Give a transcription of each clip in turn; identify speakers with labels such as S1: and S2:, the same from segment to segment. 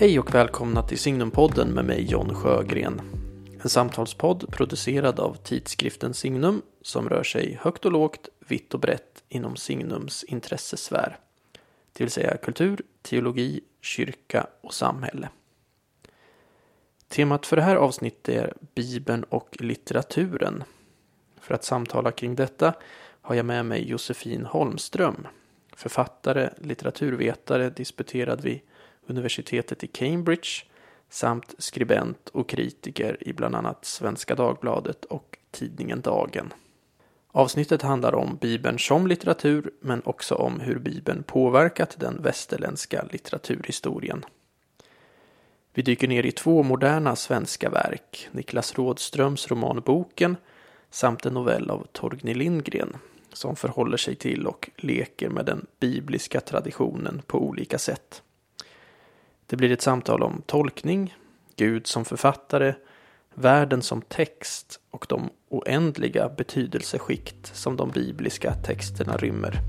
S1: Hej och välkomna till Signumpodden med mig John Sjögren. En samtalspodd producerad av tidskriften Signum som rör sig högt och lågt, vitt och brett inom Signums intressesfär. Det vill säga kultur, teologi, kyrka och samhälle. Temat för det här avsnittet är Bibeln och litteraturen. För att samtala kring detta har jag med mig Josefin Holmström, författare, litteraturvetare, disputerad vid universitetet i Cambridge samt skribent och kritiker i bland annat Svenska Dagbladet och tidningen Dagen. Avsnittet handlar om Bibeln som litteratur men också om hur Bibeln påverkat den västerländska litteraturhistorien. Vi dyker ner i två moderna svenska verk, Niklas Rådströms roman Boken samt en novell av Torgny Lindgren som förhåller sig till och leker med den bibliska traditionen på olika sätt. Det blir ett samtal om tolkning, Gud som författare, världen som text och de oändliga betydelseskikt som de bibliska texterna rymmer.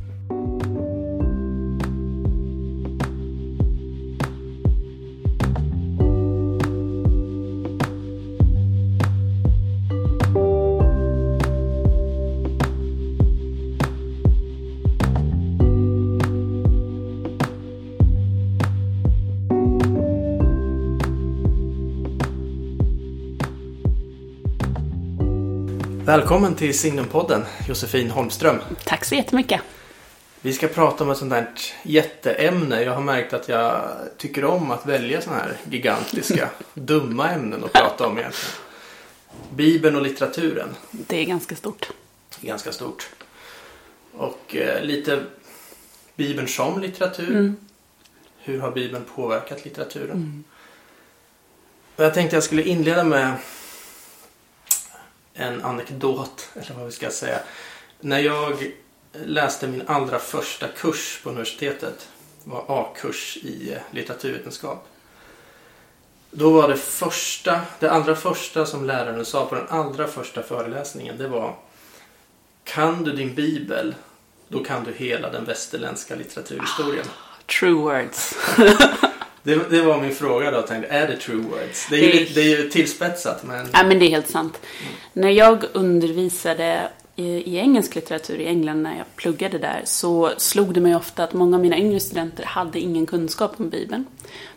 S1: Välkommen till Signumpodden Josefin Holmström.
S2: Tack så jättemycket.
S1: Vi ska prata om ett sånt där jätteämne. Jag har märkt att jag tycker om att välja sådana här gigantiska, dumma ämnen att prata om egentligen. Bibeln och litteraturen.
S2: Det är ganska stort.
S1: Ganska stort. Och eh, lite Bibeln som litteratur.
S2: Mm.
S1: Hur har Bibeln påverkat litteraturen? Mm. Jag tänkte jag skulle inleda med en anekdot, eller vad vi ska säga. När jag läste min allra första kurs på universitetet, var A-kurs i litteraturvetenskap. Då var det första, det allra första som läraren sa på den allra första föreläsningen, det var Kan du din bibel, då kan du hela den västerländska litteraturhistorien.
S2: True words.
S1: Det, det, var min fråga då. Tänkte, är det true words? Det är, ju, det är ju tillspetsat men...
S2: Ja men det är helt sant. Mm. När jag undervisade i, i, engelsk litteratur i England när jag pluggade där så slog det mig ofta att många av mina yngre studenter hade ingen kunskap om Bibeln.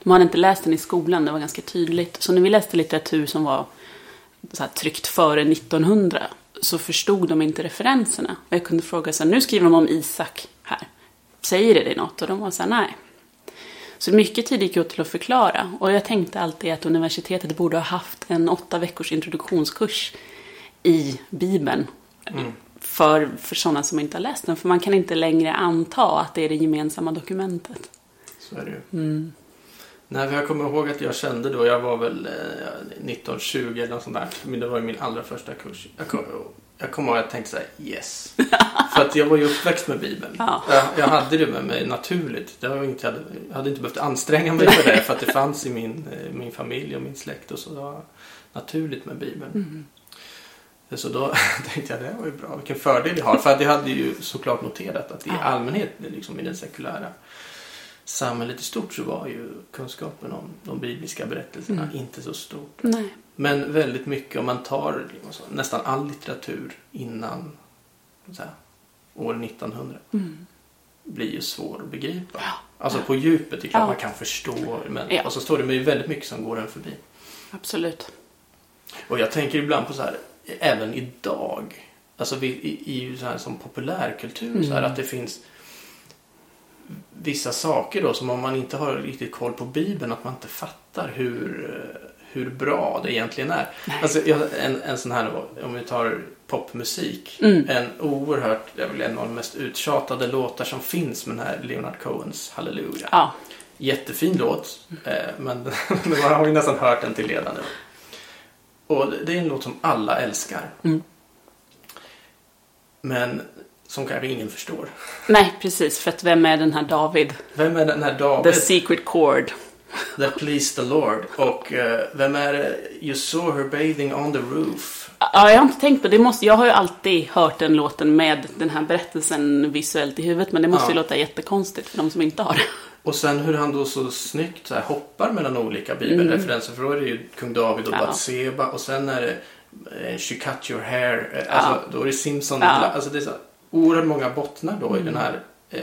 S2: De hade inte läst den i skolan, det var ganska tydligt. Så när vi läste litteratur som var så här, tryckt före 1900 så förstod de inte referenserna. Och jag kunde fråga så här, nu skriver de om Isak här. Säger det dig något? Och de var så här, nej. Så mycket tid gick åt till att förklara. Och jag tänkte alltid att universitetet borde ha haft en åtta veckors introduktionskurs i Bibeln. Mm. För, för sådana som inte har läst den. För man kan inte längre anta att det är det gemensamma dokumentet.
S1: Så är det ju. Mm. Nej, jag kommer ihåg att jag kände då, jag var väl eh, 1920 eller något sånt där. Men det var ju min allra första kurs. Jag kom, jag kommer ihåg att jag tänkte så här, yes. För att jag var ju uppväxt med Bibeln. Ja. Jag, jag, hade det med mig naturligt. Jag, var inte, jag hade inte behövt anstränga mig för det. För att det fanns i min, eh, min familj och min släkt. Och så det var naturligt med Bibeln. Mm. Så då tänkte jag, det var ju bra. Vilken fördel jag har. För att jag hade ju såklart noterat att i allmänhet, liksom i den sekulära samhället i stort så var ju kunskapen om de bibliska berättelserna mm. inte så stort.
S2: Nej.
S1: Men väldigt mycket, om man tar liksom, nästan all litteratur innan här, år 1900 mm. blir ju svår att begripa. Ja. Alltså på djupet, det är klart ja. man kan förstå. Men, ja. Och så står det med väldigt mycket som går en förbi.
S2: Absolut.
S1: Och jag tänker ibland på så här, även idag. Alltså vi, i, i så här, som populärkultur, mm. så här, att det finns vissa saker då som om man inte har riktigt koll på Bibeln att man inte fattar hur, hur bra det egentligen är. Alltså, en, en sån här, om vi tar popmusik. Mm. En oerhört, är väl en av de mest uttjatade låtar som finns med den här Leonard Cohens Halleluja.
S2: Ja.
S1: Jättefin låt, eh, men man har ju nästan hört den till ledande. Och det är en låt som alla älskar. Mm. Men som kanske ingen förstår.
S2: Nej, precis. För att vem är den här David?
S1: Vem är den här David?
S2: The secret chord.
S1: That pleased the Lord. Och uh, vem är det? You saw her bathing on the roof.
S2: Ja, jag har inte tänkt på det. Måste, jag har ju alltid hört den låten med den här berättelsen visuellt i huvudet. Men det måste ja. ju låta jättekonstigt för de som inte har det.
S1: Och sen hur han då så snyggt så här hoppar mellan olika bibelreferenser. För då är det ju kung David och
S2: Mm. Ja.
S1: Batseba och sen är det eh, She cut your hair. eh, Alltså, Då är det Simpson.
S2: Ja.
S1: Alltså det är så oerhört många bottnar då i
S2: Mm.
S1: den här eh,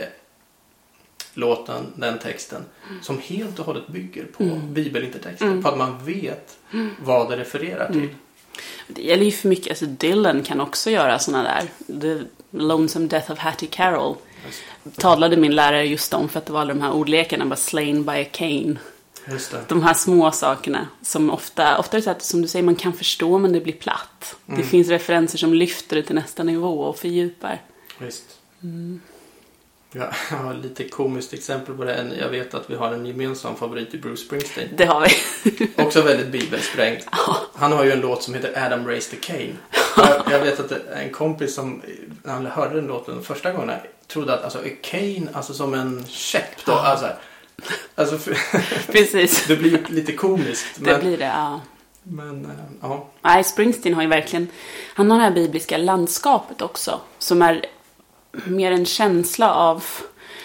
S1: låten, den texten.
S2: Mm.
S1: Som helt och hållet bygger på bibelintertexten. På att man vet vad det refererar till.
S2: Mm. Det gäller ju för mycket, alltså Dylan kan också göra såna där. The Lonesome Death of Hattie Carroll talade min lärare just om för att det var alla de här ordlekarna, bara slain by a cane.
S1: Just.
S2: De här små sakerna som ofta, ofta är det så att som du säger, man kan förstå men det blir platt. Det finns referenser som lyfter det till nästa nivå och fördjupar.
S1: Visst.
S2: Mm.
S1: Ja, jag har lite komiskt exempel på det. Jag vet att vi har en gemensam favorit i Bruce Springsteen.
S2: Det har vi.
S1: Också väldigt bibelsprängd. Han har ju en låt som heter Adam Raised the Cane. Jag, jag vet att det en kompis som, när han hörde den låten första gången, trodde att alltså, a cane, alltså som en käpp då. Alltså, alltså,
S2: Precis.
S1: det blir ju lite komiskt.
S2: Det
S1: Men,
S2: blir det, ja.
S1: men eh, ja.
S2: Nej, Springsteen har ju verkligen, han har det här bibliska landskapet också. Som är mer en känsla av,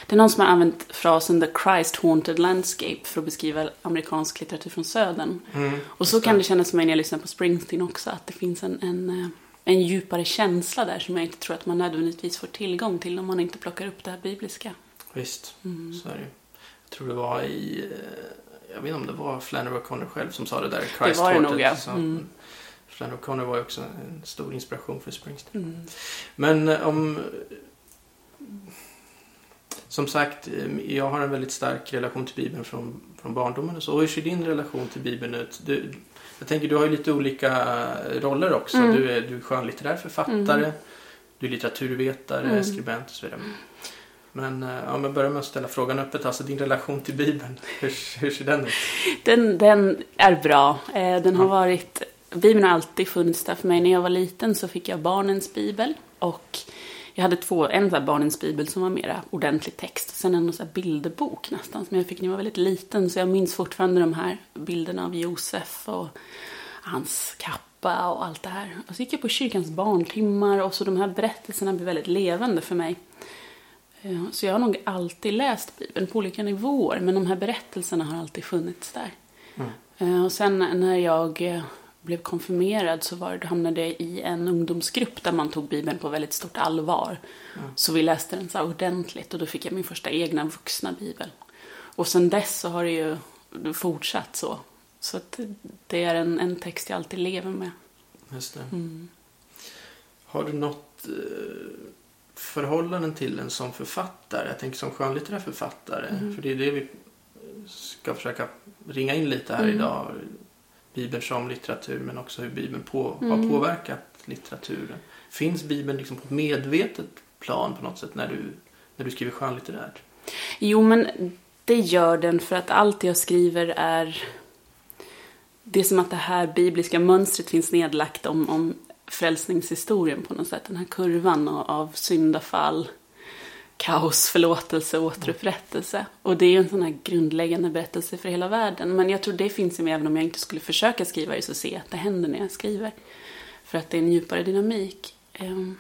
S2: det är någon som har använt frasen the Christ haunted landscape för att beskriva amerikansk litteratur från södern.
S1: Mm,
S2: Och så kan det kännas för mig när jag lyssnar på Springsteen också, att det finns en, en, eh, en djupare känsla där som jag inte tror att man nödvändigtvis får tillgång till om man inte plockar upp det här bibliska.
S1: Visst,
S2: Mm.
S1: så är det. Jag tror det var i, eh, jag vet inte om det var Flannery O'Connor själv som sa det där.
S2: Det var det nog,
S1: Haunted,
S2: ja. Mm.
S1: Flannery O'Connor var ju också en stor inspiration för Springsteen.
S2: Mm.
S1: Men eh, om... Som sagt, eh, jag har en väldigt stark relation till Bibeln från, från barndomen och så. Hur ser din relation till Bibeln ut? Du, jag tänker, du har ju lite olika roller också.
S2: Mm.
S1: Du, är, du är skönlitterär författare, du är litteraturvetare,
S2: Mm.
S1: skribent och så vidare. Men eh, ja, men börja med att ställa frågan öppet. Alltså din relation till Bibeln, hur, hur ser den ut?
S2: Den, den är bra. Eh, Den har varit... Bibeln har alltid funnits där för mig. När jag var liten så fick jag barnens bibel. Och jag hade två, en så barnens bibel som var mera ordentlig text. Sen en så bilderbok nästan som jag fick när jag var väldigt liten. Så jag minns fortfarande de här bilderna av Josef och hans kappa och allt det här. Och så gick jag på kyrkans barntimmar och så de här berättelserna blev väldigt levande för mig. Eh, Så jag har nog alltid läst Bibeln på olika nivåer, men de här berättelserna har alltid funnits där.
S1: Mm.
S2: Eh, Och sen när jag eh, blev konfirmerad så var, då hamnade jag i en ungdomsgrupp där man tog Bibeln på väldigt stort allvar. Så vi läste den så ordentligt och då fick jag min första egna vuxna Bibel. Och sen dess så har det ju fortsatt så. Så att det är en, en text jag alltid lever med.
S1: Just det.
S2: Mm.
S1: Har du något eh, förhållanden till den som författare? Jag tänker som skönlitterär författare.
S2: Mm.
S1: För det är det vi ska försöka ringa in lite här
S2: Mm.
S1: idag. Bibeln som litteratur men också hur Bibeln på, har
S2: Mm.
S1: påverkat litteraturen. Finns Bibeln liksom på ett medvetet plan på något sätt när du, när du skriver skönlitterärt?
S2: Jo, men det gör den för att allt jag skriver är... Det är som att det här bibliska mönstret finns nedlagt om, om frälsningshistorien på något sätt. Den här kurvan av, av syndafall, kaos, förlåtelse och återupprättelse. Och det är ju en sån här grundläggande berättelse för hela världen. Men jag tror det finns i mig även om jag inte skulle försöka skriva det så ser jag att det händer när jag skriver. För att det är en djupare dynamik. Ehm,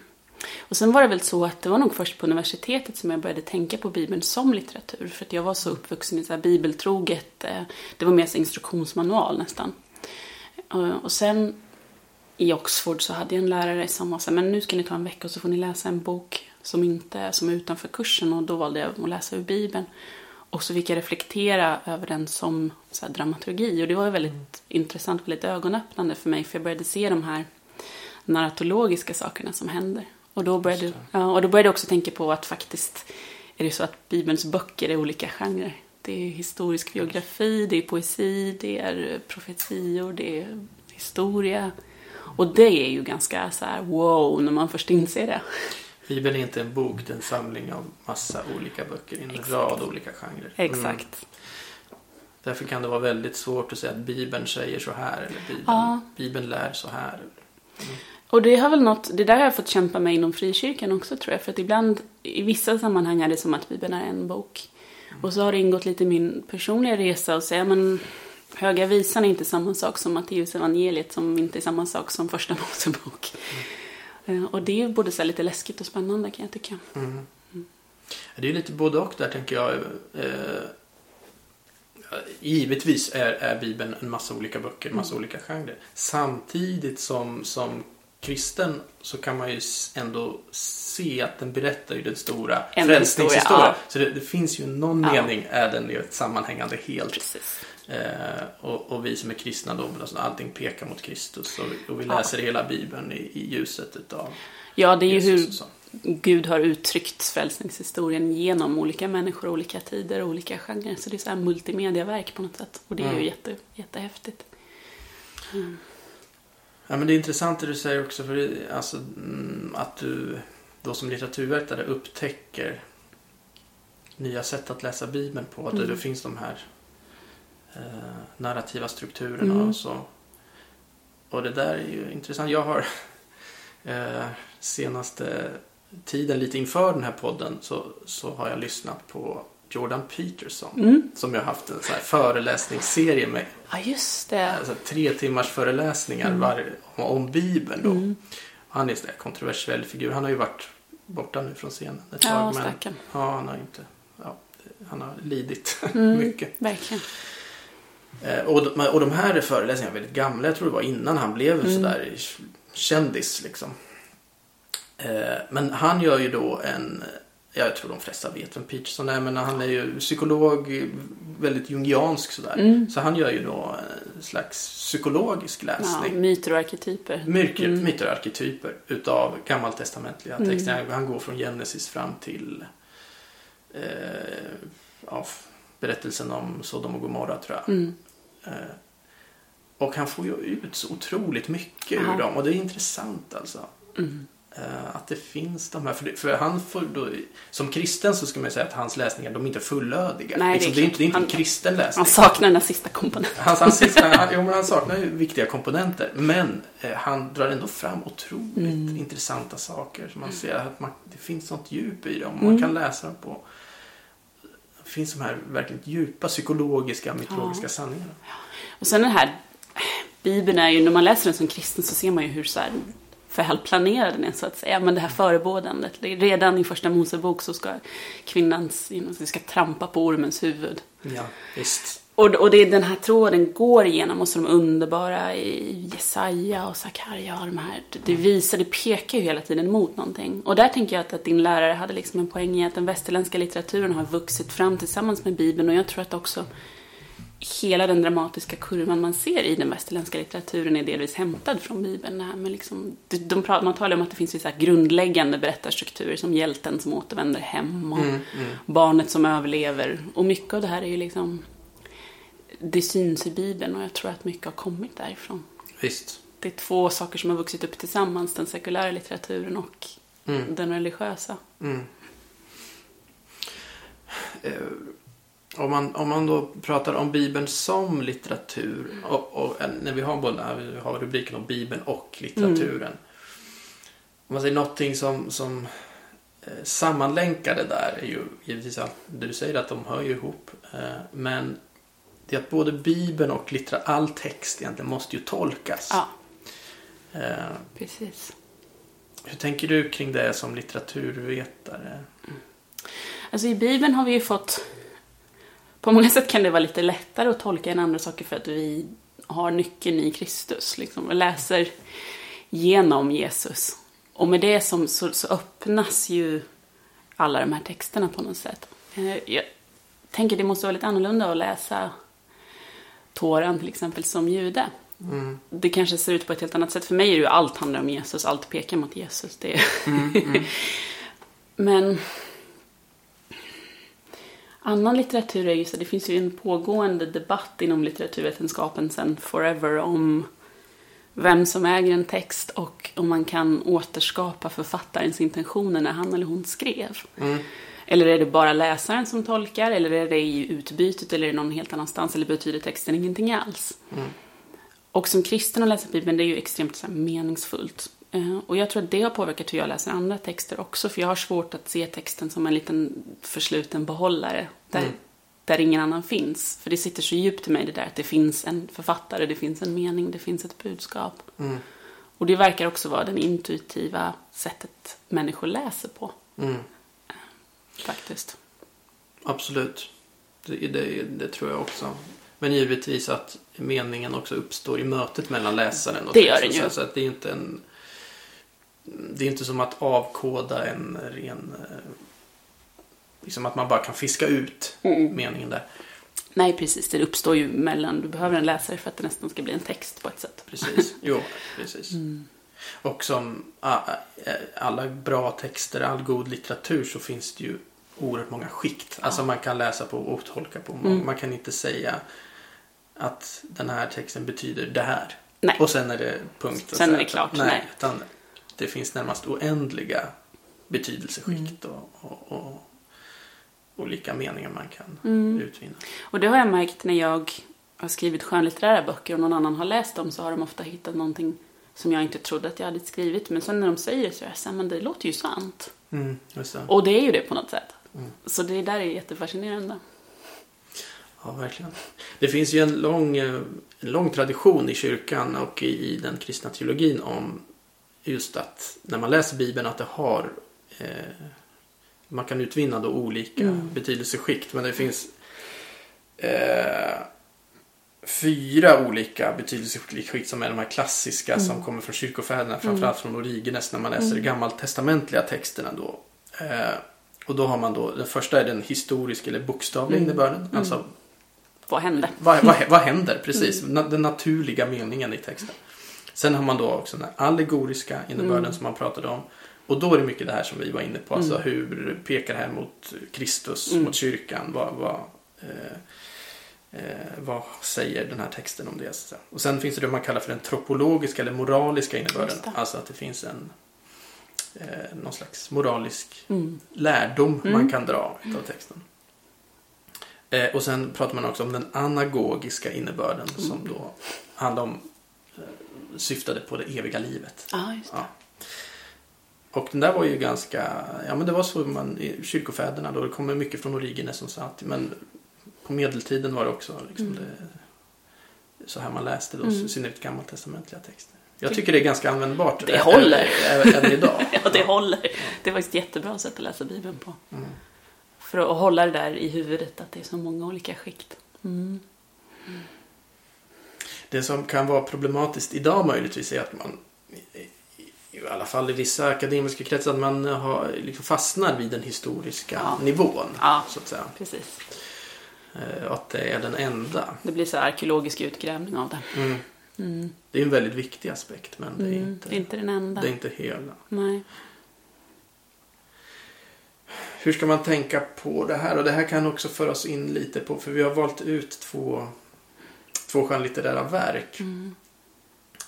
S2: och sen var det väl så att det var nog först på universitetet som jag började tänka på Bibeln som litteratur. För att jag var så uppvuxen i så här bibeltroget, eh, det var mer så instruktionsmanual nästan. Eh, och sen i Oxford så hade jag en lärare som var så här, men nu ska ni ta en vecka och så får ni läsa en bok som inte är som är utanför kursen. Och då valde jag att läsa ur Bibeln. Och så fick jag reflektera över den som så här, dramaturgi. Och det var väldigt intressant, väldigt ögonöppnande för mig. För jag började se de här narratologiska sakerna som händer. Och då började, ja, och då började jag också tänka på att faktiskt är det så att Bibelns böcker är olika genrer. Det är historisk biografi, det är poesi, det är profetior, det är historia. Och det är ju ganska så här wow när man först inser det.
S1: Bibeln är inte en bok, det är en samling av massa olika böcker i en
S2: Exakt.
S1: rad olika genrer. Mm.
S2: Exakt.
S1: Därför kan det vara väldigt svårt att säga att Bibeln säger så här eller Bibeln,
S2: Ja.
S1: Bibeln lär så här.
S2: Och det har väl något, det där har jag fått kämpa med inom frikyrkan också tror jag. För att ibland, i vissa sammanhang är det som att Bibeln är en bok. Och så har det ingått lite i min personliga resa att säga, men Höga visan är inte samma sak som Matteus evangeliet som inte är samma sak som Första Mosebok. Eh, Och det är ju både så lite läskigt och spännande kan jag tycka.
S1: Mm. Det är lite både och där tänker jag. Eh, givetvis är, är Bibeln en massa olika böcker, en massa olika genrer. Samtidigt som, som kristen så kan man ju ändå se att den berättar ju den stora
S2: En
S1: frälsningshistorien.
S2: ja.
S1: Så det, det finns ju någon
S2: Ja.
S1: mening är den ju ett sammanhängande helt.
S2: Precis.
S1: Eh, och, och vi som är kristna då, alltså, allting pekar mot Kristus och, och vi
S2: Ja.
S1: läser hela Bibeln i, i ljuset utav
S2: Ja, det är ju
S1: Jesus
S2: hur. Gud har uttryckt frälsningshistorien genom olika människor, olika tider och olika genrer. Så det är så här multimediaverk på något sätt. Och det är
S1: Mm.
S2: ju jätte, jättehäftigt.
S1: Ja, men det är intressant det du säger också för det, alltså, mm, att du då som litteraturvetare upptäcker nya sätt att läsa Bibeln på. Att
S2: Mm.
S1: det finns de här eh, narrativa strukturerna
S2: Mm.
S1: och så. Och det där är ju intressant. Jag har eh, senaste tiden, lite inför den här podden, så, så har jag lyssnat på Jordan Peterson.
S2: Mm.
S1: Som jag har haft en här föreläsningsserie med
S2: Ja, just det.
S1: alltså, tre timmars föreläsningar
S2: Mm.
S1: var, om, om Bibeln. Då.
S2: Mm.
S1: Han är en kontroversiell figur. Han har ju varit borta nu från scenen ett tag.
S2: Ja,
S1: men, ja, han har inte... Ja, han har lidit
S2: Mm.
S1: mycket.
S2: Verkligen.
S1: Eh, och, de, och de här föreläsningarna är väldigt gamla. Jag tror det var innan han blev
S2: Mm.
S1: sådär kändis liksom. Eh, men han gör ju då en... Jag tror de flesta vet vem Peterson är, men han är ju psykolog, väldigt jungiansk sådär.
S2: Mm.
S1: Så han gör ju då en slags psykologisk
S2: Ja,
S1: läsning.
S2: myter och arketyper.
S1: Mycket
S2: Mm.
S1: myter och arketyper utav gammaltestamentliga
S2: Mm.
S1: texter. Han går från Genesis fram till eh, ja, berättelsen om Sodom och Gomorra tror jag.
S2: Mm.
S1: Eh, och han får ju ut så otroligt mycket
S2: Ja.
S1: ur dem och det är intressant alltså.
S2: Mm.
S1: Eh, att det finns de här, för, det, för han får då, som kristen så ska man ju säga att hans läsningar de är inte fullödiga.
S2: Nej,
S1: liksom,
S2: det
S1: det,
S2: är
S1: är inte, det är inte en
S2: han-
S1: kristen läsning.
S2: Han saknar den sista komponenten.
S1: Han, han, sista, han, jo, men han saknar ju viktiga komponenter. Men eh, han drar ändå fram otroligt
S2: Mm.
S1: intressanta saker. Så man ser att man, det finns något djup i dem.
S2: Mm.
S1: Man kan läsa dem på... Finns de här verkligen djupa psykologiska, mytologiska
S2: Ja.
S1: sanningarna.
S2: Och sen den här Bibeln är ju, när man läser den som kristen så ser man ju hur så här välplanerad den är så att säga. Men det här förebådandet, redan i första Mosebok så ska kvinnans, vi ska trampa på ormens huvud.
S1: Ja, visst.
S2: Och, och det är den här tråden går igenom och så de underbara i Jesaja och Sakarja och de här. Det visar, det pekar ju hela tiden mot någonting. Och där tänker jag att, att din lärare hade liksom en poäng i att den västerländska litteraturen har vuxit fram tillsammans med Bibeln och jag tror att också hela den dramatiska kurvan man ser i den västerländska litteraturen är delvis hämtad från Bibeln. Det här med liksom, de, pratar- man talar om att det finns vissa grundläggande berättarstrukturer som hjälten som återvänder hem och
S1: Mm, mm.
S2: barnet som överlever. Och mycket av det här är ju liksom det syns i Bibeln och jag tror att mycket har kommit därifrån.
S1: Visst.
S2: Det är två saker som har vuxit upp tillsammans, den sekulära litteraturen och
S1: Mm.
S2: den religiösa.
S1: Mm. Eh, om, man, om man då pratar om Bibeln som litteratur och, och eh, när vi har båda, vi har rubriken om Bibeln och litteraturen. Om man säger någonting som, som eh, sammanlänkar det där är ju givetvis det du säger att de hör ju ihop. Eh, men det är att både Bibeln och littera, all text egentligen måste ju tolkas.
S2: Ja,
S1: Eh,
S2: precis.
S1: hur tänker du kring det som litteraturvetare?
S2: Alltså i Bibeln har vi ju fått... På många sätt kan det vara lite lättare att tolka än andra saker för att vi har nyckeln i Kristus. Liksom, och läser genom Jesus. Och med det som, så, så öppnas ju alla de här texterna på något sätt. Eh, Jag tänker det måste vara lite annorlunda att läsa Toran till exempel som jude.
S1: Mm.
S2: Det kanske ser ut på ett helt annat sätt. För mig är det ju allt handlar om Jesus, allt pekar mot Jesus. Det är... Men annan litteratur är ju så, det finns ju en pågående debatt inom litteraturvetenskapen sedan forever om vem som äger en text och om man kan återskapa författarens intentioner när han eller hon skrev. Eller är det bara läsaren som tolkar, eller är det i utbytet, eller är det någon helt annanstans, eller betyder texten ingenting alls?
S1: Mm.
S2: Och som kristen att läsa Bibeln, det är ju extremt så här, meningsfullt. Eh, Och jag tror att det har påverkat hur jag läser andra texter också, för jag har svårt att se texten som en liten försluten behållare, där,
S1: Mm.
S2: där ingen annan finns. För det sitter så djupt i mig det där att det finns en författare, det finns en mening, det finns ett budskap.
S1: Mm.
S2: Och det verkar också vara det intuitiva sättet människor läser på,
S1: Mm.
S2: Faktiskt.
S1: Absolut. Det, det, det tror jag också. Men givetvis att meningen också uppstår i mötet mellan läsaren och
S2: Det gör den ju.
S1: Så att det är inte en... Det är inte som att avkoda en ren... eh, Liksom att man bara kan fiska ut
S2: Mm.
S1: meningen där.
S2: Nej, precis. Det uppstår ju mellan, du behöver en läsare för att det nästan ska bli en text på ett sätt.
S1: Precis. Jo, precis.
S2: Mm.
S1: Och som a- a- alla bra texter, all god litteratur så finns det ju oerhört många skikt. Alltså man kan läsa på och tolka på.
S2: Mm.
S1: Man kan inte säga att den här texten betyder det här.
S2: Nej.
S1: Och sen är det punkt. och
S2: Sen
S1: så
S2: är det klart,
S1: Nej,
S2: nej.
S1: Utan det finns närmast oändliga betydelseskikt
S2: Mm.
S1: och, och, och olika meningar man kan
S2: Mm.
S1: utvinna.
S2: Och det har jag märkt när jag har skrivit skönlitterära böcker och någon annan har läst dem så har de ofta hittat någonting som jag inte trodde att jag hade skrivit. Men sen när de säger det så är jag så här, men det låter ju sant.
S1: Mm, det.
S2: Och det är ju det på något sätt.
S1: Mm.
S2: Så det där är jättefascinerande.
S1: Ja, verkligen. Det finns ju en lång, eh, en lång tradition i kyrkan och i, i den kristna teologin om just att när man läser Bibeln att det har eh, man kan utvinna då olika
S2: Mm.
S1: betydelseskikt men det finns eh, fyra olika betydelseskikt som är de här klassiska som kommer från kyrkofäderna framförallt från Origenes när man läser gammaltestamentliga texterna då. Eh, och då har man då, den första är den historiska eller bokstavliga innebörden. Alltså
S2: Vad hände?
S1: vad, vad, vad händer? Precis, Na- den naturliga meningen i texten. Sen har man då också den allegoriska innebörden som man pratade om. Och då är det mycket det här som vi var inne på. Alltså hur pekar det här mot Kristus, mot kyrkan? Vad, vad, eh, eh, vad säger den här texten om det? så att. Och sen finns det det man kallar för den tropologiska eller moraliska innebörden. Alltså att det finns en eh, någon slags moralisk
S2: Mm.
S1: lärdom man kan dra av texten. Eh, och sen pratar man också om den anagogiska innebörden som då handlar om eh, syftade på det eviga livet.
S2: Just det.
S1: Ja. Och den där var ju ganska, ja men det var så man, i kyrkofäderna då, det kommer mycket från Origenes som sagt, men på medeltiden var det också liksom det, så här man läste då, i synnerhet gammaltestamentliga texter. Jag tycker det är ganska användbart.
S2: Det håller.
S1: Även idag.
S2: Ja, det håller. Det är faktiskt ett jättebra sätt att läsa Bibeln på. För att hålla det där i huvudet att det är så många olika skikt. Mm.
S1: Det som kan vara problematiskt idag möjligtvis är att man i alla fall i vissa akademiska kretsar att man har, liksom fastnar vid den historiska
S2: Ja.
S1: nivån.
S2: Ja.
S1: Så att säga.
S2: Precis.
S1: Eh, Att det är den enda.
S2: Det blir så arkeologisk utgrävning av det.
S1: Mm.
S2: Mm.
S1: Det är en väldigt viktig aspekt men det är,
S2: Mm.
S1: inte,
S2: Det är inte den enda.
S1: det är inte hela.
S2: Nej.
S1: Hur ska man tänka på det här? Och det här kan också föra oss in lite på, för vi har valt ut två, två skönlitterära verk.
S2: Mm.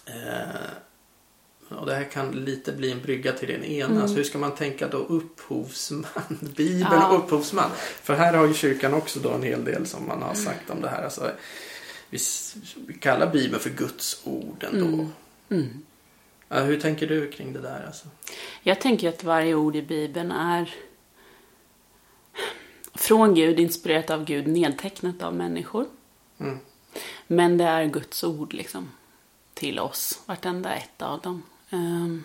S1: Eh, och det här kan lite bli en brygga till den ena.
S2: Mm.
S1: Så hur ska man tänka då upphovsman? Bibeln
S2: Ja.
S1: och upphovsman. För här har ju kyrkan också då en hel del som man har sagt om det här. Alltså, vi, vi kallar Bibeln för Guds ord ändå.
S2: Mm. Mm.
S1: Ja, hur tänker du kring det där? Alltså?
S2: Jag tänker att varje ord i Bibeln är från Gud, inspirerat av Gud, nedtecknat av människor.
S1: Mm.
S2: Men det är Guds ord liksom till oss, vartenda ett av dem. Ehm,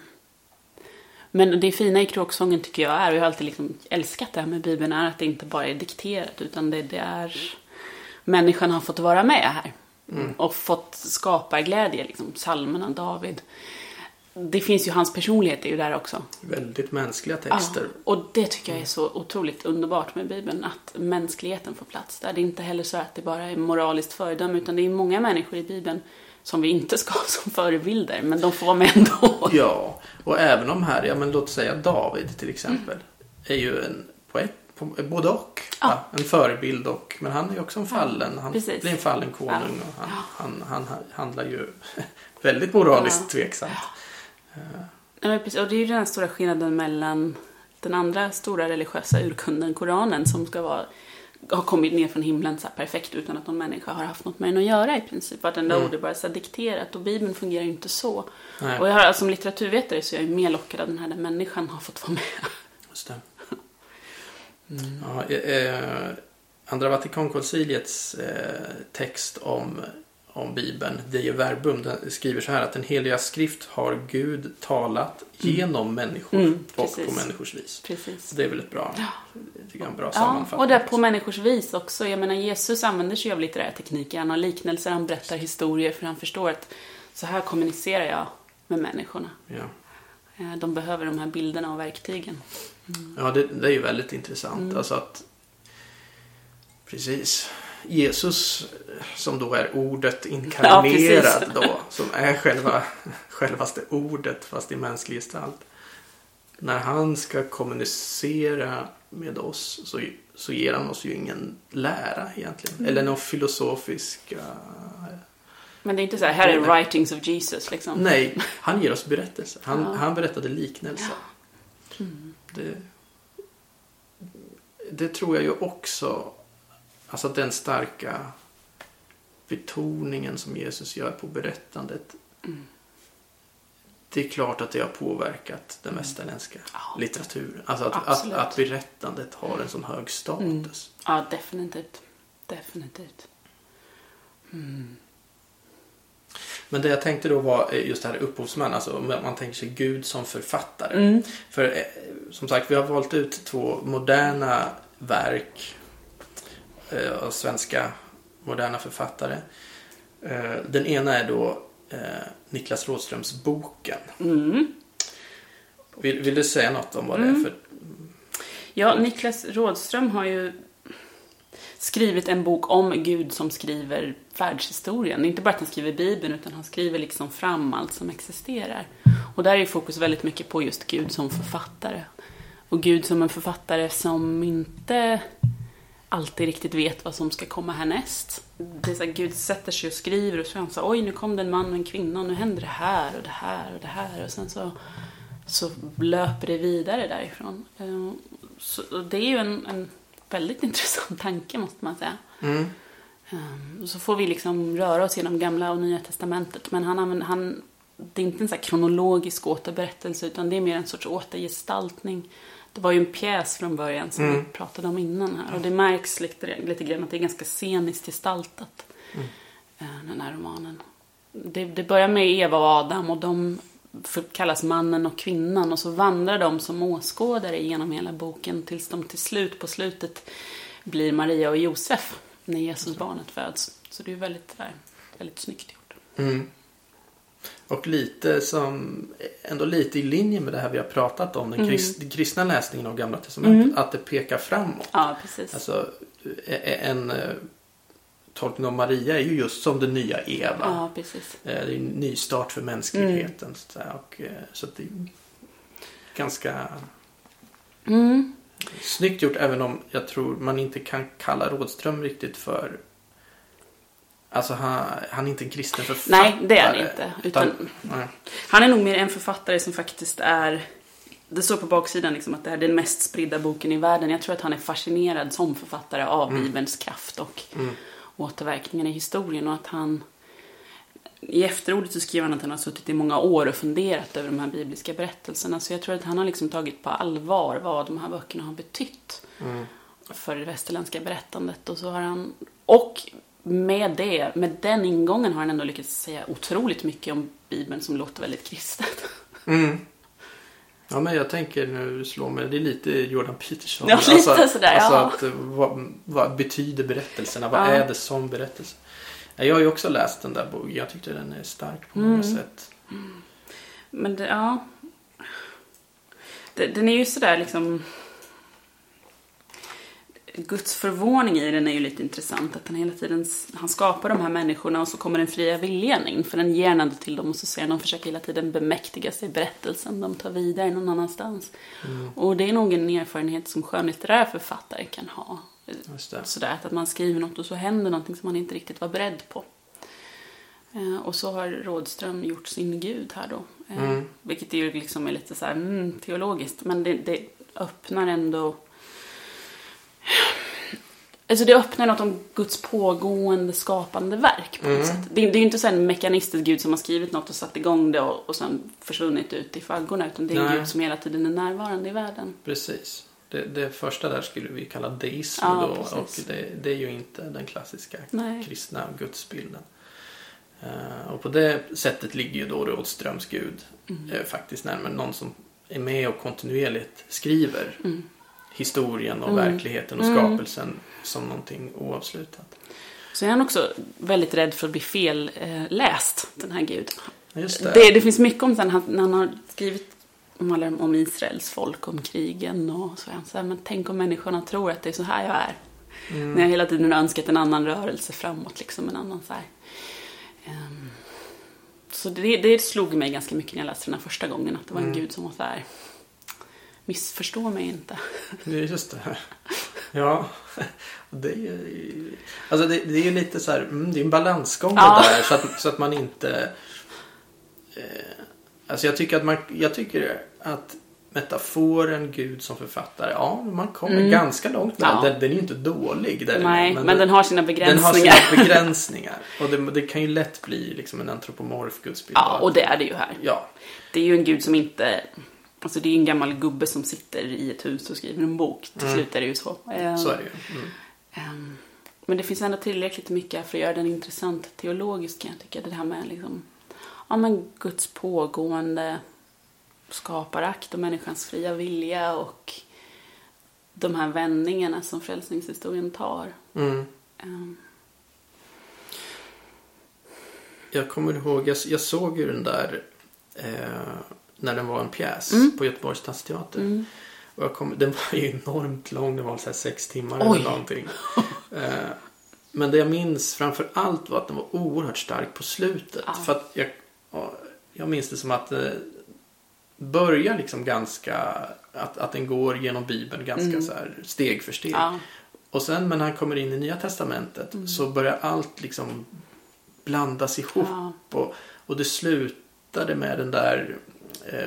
S2: Men det fina i kråksången tycker jag är, och jag har alltid liksom älskat det här med Bibeln, är att det inte bara är dikterat utan det, det är människan har fått vara med här. Och fått skapa glädje, liksom psalmerna, David. Det finns ju hans personlighet är ju där också.
S1: Väldigt mänskliga texter.
S2: Ja, och det tycker jag är så otroligt underbart med Bibeln, att mänskligheten får plats där. Det är inte heller så att det bara är moraliskt föredöme, utan det är många människor i Bibeln som vi inte ska ha som förebilder, men de får vara med ändå.
S1: Ja, och även de här, ja men låt säga David till exempel. Är ju en poet, både och.
S2: Ja.
S1: Va? En förebild och, men han är ju också en fallen. Han
S2: precis.
S1: blir en fallen konung
S2: Ja.
S1: och han, han, han, han handlar ju väldigt moraliskt
S2: Ja.
S1: tveksamt.
S2: Ja. Och det är ju den stora skillnaden mellan den andra stora religiösa urkunden, Koranen, som ska vara har kommit ner från himlen så här perfekt utan att någon människa har haft något med den att göra i princip. Vartenda ord är bara så dikterat och Bibeln fungerar ju inte så.
S1: Nej.
S2: Och jag har, som litteraturvetare så är jag mer lockad av den här där människan har fått vara med.
S1: Just det. Ja, eh, Andra Vatikankonciliets eh, text om, om Bibeln, Deje Verbum, den skriver så här att den heliga skrift har Gud talat genom människor
S2: Mm,
S1: och på människors vis.
S2: Precis.
S1: Det är väl ett bra, jag en bra
S2: Ja,
S1: sammanfattning.
S2: och där på människors vis också. Jag menar, Jesus använder sig av litterära tekniker. Han har liknelser, han berättar historier för han förstår att så här kommunicerar jag med människorna.
S1: Ja,
S2: Eh, De behöver de här bilderna och verktygen.
S1: ja det, det är ju väldigt intressant.
S2: Mm.
S1: Alltså att, precis, Jesus som då är ordet inkarnerad
S2: precis.
S1: då, som är själva, självaste ordet fast i mänsklig gestalt. När han ska kommunicera med oss så, så ger han oss ju ingen lära egentligen.
S2: Mm.
S1: Eller någon filosofisk...
S2: Men det är inte så här, här är writings of Jesus liksom.
S1: Nej, han ger oss berättelser. Han,
S2: Ja.
S1: han berättade liknelser.
S2: Mm.
S1: Det, det tror jag ju också, alltså den starka betoningen som Jesus gör på berättandet.
S2: Mm.
S1: Det är klart att det har påverkat den västerländska
S2: Ja.
S1: litteraturen. Alltså att, att, att berättandet har en sån hög status.
S2: Ja, definitivt. Definitivt.
S1: Men det jag tänkte då var eh, just det här upphovsman, alltså man tänker sig Gud som författare.
S2: Mm.
S1: För eh, som sagt, vi har valt ut två moderna verk av svenska moderna författare. Eh, den ena är då eh, Niklas Rådströms Boken.
S2: Mm.
S1: Vill, vill du säga något om vad det är för...
S2: Ja, Niklas Rådström har ju skrivit en bok om Gud som skriver världshistorien. Inte bara att han skriver Bibeln, utan han skriver liksom fram allt som existerar. Och där är fokus väldigt mycket på just Gud som författare. Och Gud som en författare som inte alltid riktigt vet vad som ska komma härnäst. Det är så här, Gud sätter sig och skriver och så är han så här, oj nu kom det en man och en kvinna och nu händer det här och det här och det här och sen så, så löper det vidare därifrån. Eh, Så det är ju en, en väldigt intressant tanke måste man säga.
S1: Mm.
S2: Um, Så får vi liksom röra oss genom gamla och nya testamentet. Men han, använder- han, det är inte en så kronologisk återberättelse utan det är mer en sorts återgestaltning. Det var ju en pjäs från början som
S1: Mm.
S2: vi pratade om innan här. Och det märks lite, lite grann att det är ganska sceniskt gestaltat. eh, Den här romanen. Det, det börjar med Eva och Adam och de kallas mannen och kvinnan och så vandrar de som åskådare genom hela boken tills de till slut på slutet blir Maria och Josef när Jesus barnet föds. Så det är väldigt, eh, väldigt snyggt gjort.
S1: Mm. Och lite som, ändå lite i linje med det här vi har pratat om, den krist, kristna läsningen av Gamla Testamentet, att det pekar framåt.
S2: Ja, precis.
S1: Alltså, en tolkning av Maria är ju just som den nya Eva.
S2: Ja, precis.
S1: Det är en ny start för mänskligheten. Så, att säga. och, så det är ganska
S2: Mm.
S1: snyggt gjort även om jag tror man inte kan kalla Rådström riktigt för Alltså han, han är inte en kristen författare.
S2: Nej, det är han inte. Utan,
S1: nej.
S2: han är nog mer en författare som faktiskt är... Det står på baksidan liksom att det här är den mest spridda boken i världen. Jag tror att han är fascinerad som författare av Bibelns kraft och
S1: Mm.
S2: återverkningarna i historien. Och att han... I efterordet så skriver han att han har suttit i många år och funderat över de här bibliska berättelserna. Så jag tror att han har liksom tagit på allvar vad de här böckerna har betytt
S1: Mm.
S2: för det västerländska berättandet. Och så har han... Och med det, med den ingången har han ändå lyckats säga otroligt mycket om Bibeln som låter väldigt kristet.
S1: Mm. Ja men jag tänker nu slå mig, det är lite Jordan Peterson.
S2: Ja, lite sådär,
S1: Alltså
S2: ja.
S1: att, eh, vad, vad betyder berättelserna? Vad
S2: Ja.
S1: är det som berättelse? Ja, Jag har ju också läst den där boken. Jag tyckte den är stark på många
S2: Mm.
S1: sätt.
S2: Men det, ja... Den är ju sådär liksom... Guds förvåning i den är ju lite intressant. Att han hela tiden han skapar de här människorna och så kommer den fria viljan in. För den ger han ändå till dem och så ser han de försöker hela tiden bemäktiga sig berättelsen. De tar vidare någon annanstans. Och det är nog en erfarenhet som skönlitterära författare kan ha. Sådär att man skriver något och så händer någonting som man inte riktigt var beredd på. Eh, och så har Rådström gjort sin gud här då. Eh,
S1: Mm.
S2: Vilket ju liksom är lite så här, mm, teologiskt. Men det, det öppnar ändå... Alltså det öppnar något om Guds pågående skapande verk på något sätt. Det, det är ju inte så en mekanistisk gud som har skrivit något och satt igång det och, och sen försvunnit ut i faggorna. Utan det är en gud som hela tiden är närvarande i världen.
S1: Precis. Det, det första där skulle vi kalla deism
S2: Ja,
S1: då.
S2: precis.
S1: Och det, det är ju inte den klassiska
S2: Nej.
S1: kristna gudsbilden. Eh, och på det sättet ligger ju då Rådströms Gud
S2: Mm.
S1: eh, faktiskt närmare någon som är med och kontinuerligt skriver
S2: Mm.
S1: Historien och
S2: Mm.
S1: verkligheten och
S2: Mm.
S1: skapelsen som någonting oavslutat.
S2: Så är han också väldigt rädd för att bli fel eh, läst, den här Gud.
S1: Just det.
S2: Det, det finns mycket om sen han, när han har skrivit om, alla, om Israels folk, om krigen och så är han så här, men tänk om människorna tror att det är så här jag är.
S1: Mm.
S2: När jag hela tiden har önskat en annan rörelse framåt, liksom en annan så här. Ehm, så det, det slog mig ganska mycket när jag läste den här första gången, att det var en
S1: Mm.
S2: gud som var så här, missförstå mig inte.
S1: Just det. Ja, det är ju alltså det, det är ju lite så här, mm, det är en balansgång
S2: Ja.
S1: det där så att, så att man inte eh, Alltså jag tycker att man, jag tycker att metaforen Gud som författare, ja man kommer
S2: Mm.
S1: ganska långt med
S2: Ja.
S1: den. Den är ju inte dålig. Den,
S2: Nej, men, den har sina
S1: den har
S2: begränsningar.
S1: sina begränsningar. Och det, det kan ju lätt bli liksom en antropomorf gudsbild.
S2: Ja, och det är det ju här.
S1: Ja,
S2: Det är ju en gud som inte... Alltså det är en gammal gubbe som sitter i ett hus och skriver en bok. Till
S1: Mm.
S2: slut är det ju så. Ehm,
S1: så är det ju. Mm.
S2: ehm, men det finns ändå tillräckligt mycket för att göra den intressant teologiskt kan jag tycka. Det här med liksom, ja men Guds pågående skaparakt och människans fria vilja och de här vändningarna som frälsningshistorien tar.
S1: Mm.
S2: Ehm,
S1: Jag kommer ihåg, jag, jag såg ju den där eh, när den var en pjäs
S2: Mm.
S1: på Göteborgs stadsteater.
S2: mm.
S1: Och jag kom, den var ju enormt lång, den var så sex timmar
S2: Oj.
S1: eller någonting. eh, men det jag minns framför allt var att den var oerhört stark på slutet.
S2: Ja.
S1: För jag, ja, jag minns det som att det börjar liksom ganska, att, att den går genom Bibeln ganska
S2: Mm.
S1: så här steg för steg.
S2: Ja,
S1: Och sen när han kommer in i Nya Testamentet
S2: Mm.
S1: så börjar allt liksom blandas ihop.
S2: ja,
S1: Och, och det slutade med den där eh,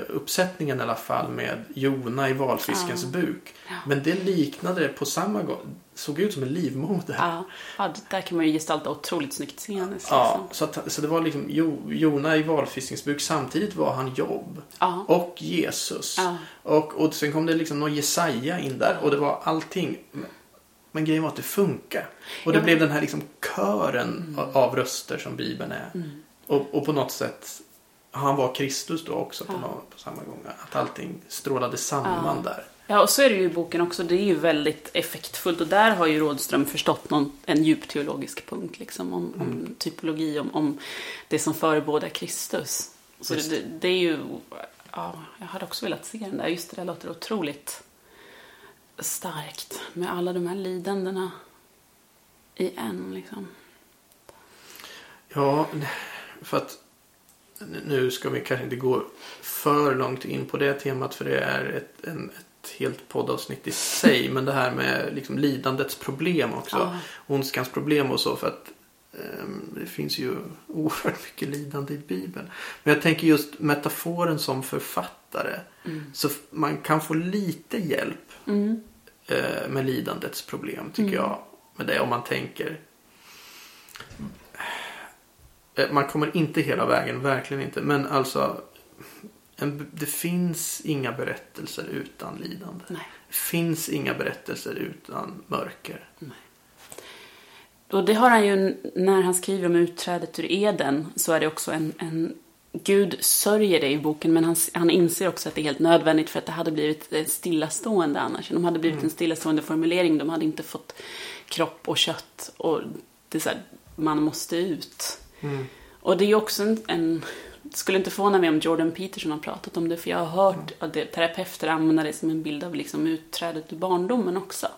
S1: uppsättningen i alla fall med Jona i valfiskens
S2: Ja.
S1: buk. Men det liknade på samma gång, såg ut som en livmoder.
S2: ja. ja, där kan man ju gestalta otroligt snyggt sceniskt.
S1: Ja,
S2: liksom.
S1: så, att, så det var liksom jo, Jona i valfiskens buk. Samtidigt var han Jobb
S2: ja.
S1: och Jesus.
S2: ja.
S1: Och, och sen kom det liksom någon Jesaja in där och det var allting. Men grejen var att det funkar. Och det
S2: Ja.
S1: blev den här liksom kören a- av röster som Bibeln är.
S2: Mm.
S1: Och, och på något sätt, han var Kristus då också på,
S2: Ja.
S1: nå- på samma gång. Att allting strålade samman
S2: Ja.
S1: där.
S2: Ja, och så är det ju i boken också. Det är ju väldigt effektfullt. Och där har ju Rådström förstått någon, en djup teologisk punkt liksom, om, om
S1: Mm.
S2: typologi, om, om det som förebådar Kristus. Så det, det är ju... Ja, jag hade också velat se den där. Just det där låter otroligt starkt med alla de här lidandena i en. Liksom.
S1: Ja, för att nu ska vi kanske inte gå för långt in på det temat för det är ett, en, ett helt poddavsnitt i sig. Men det här med liksom lidandets problem också.
S2: Ja.
S1: Ondskans problem och så. För att ehm, det finns ju oerhört mycket lidande i Bibeln. Men jag tänker just metaforen som författare.
S2: Mm.
S1: Så man kan få lite hjälp
S2: Mm.
S1: eh, med lidandets problem tycker
S2: Mm.
S1: jag. Med det om man tänker. Eh, Man kommer inte hela vägen, verkligen inte. Men alltså. En, det finns inga berättelser utan lidande.
S2: Nej.
S1: Det finns inga berättelser utan mörker.
S2: Och det har han ju, när han skriver om utträdet ur Eden, så är det också en, en Gud sörjer det i boken, men han, han inser också att det är helt nödvändigt för att det hade blivit eh, stillastående annars. De hade blivit en stillastående formulering, de hade inte fått kropp och kött och det är så här, man måste ut. Och det är ju också en, en skulle inte förvåna mig om Jordan Peterson har pratat om det, för jag har hört att det, terapeuter använder det som en bild av liksom utträdet ur barndomen också.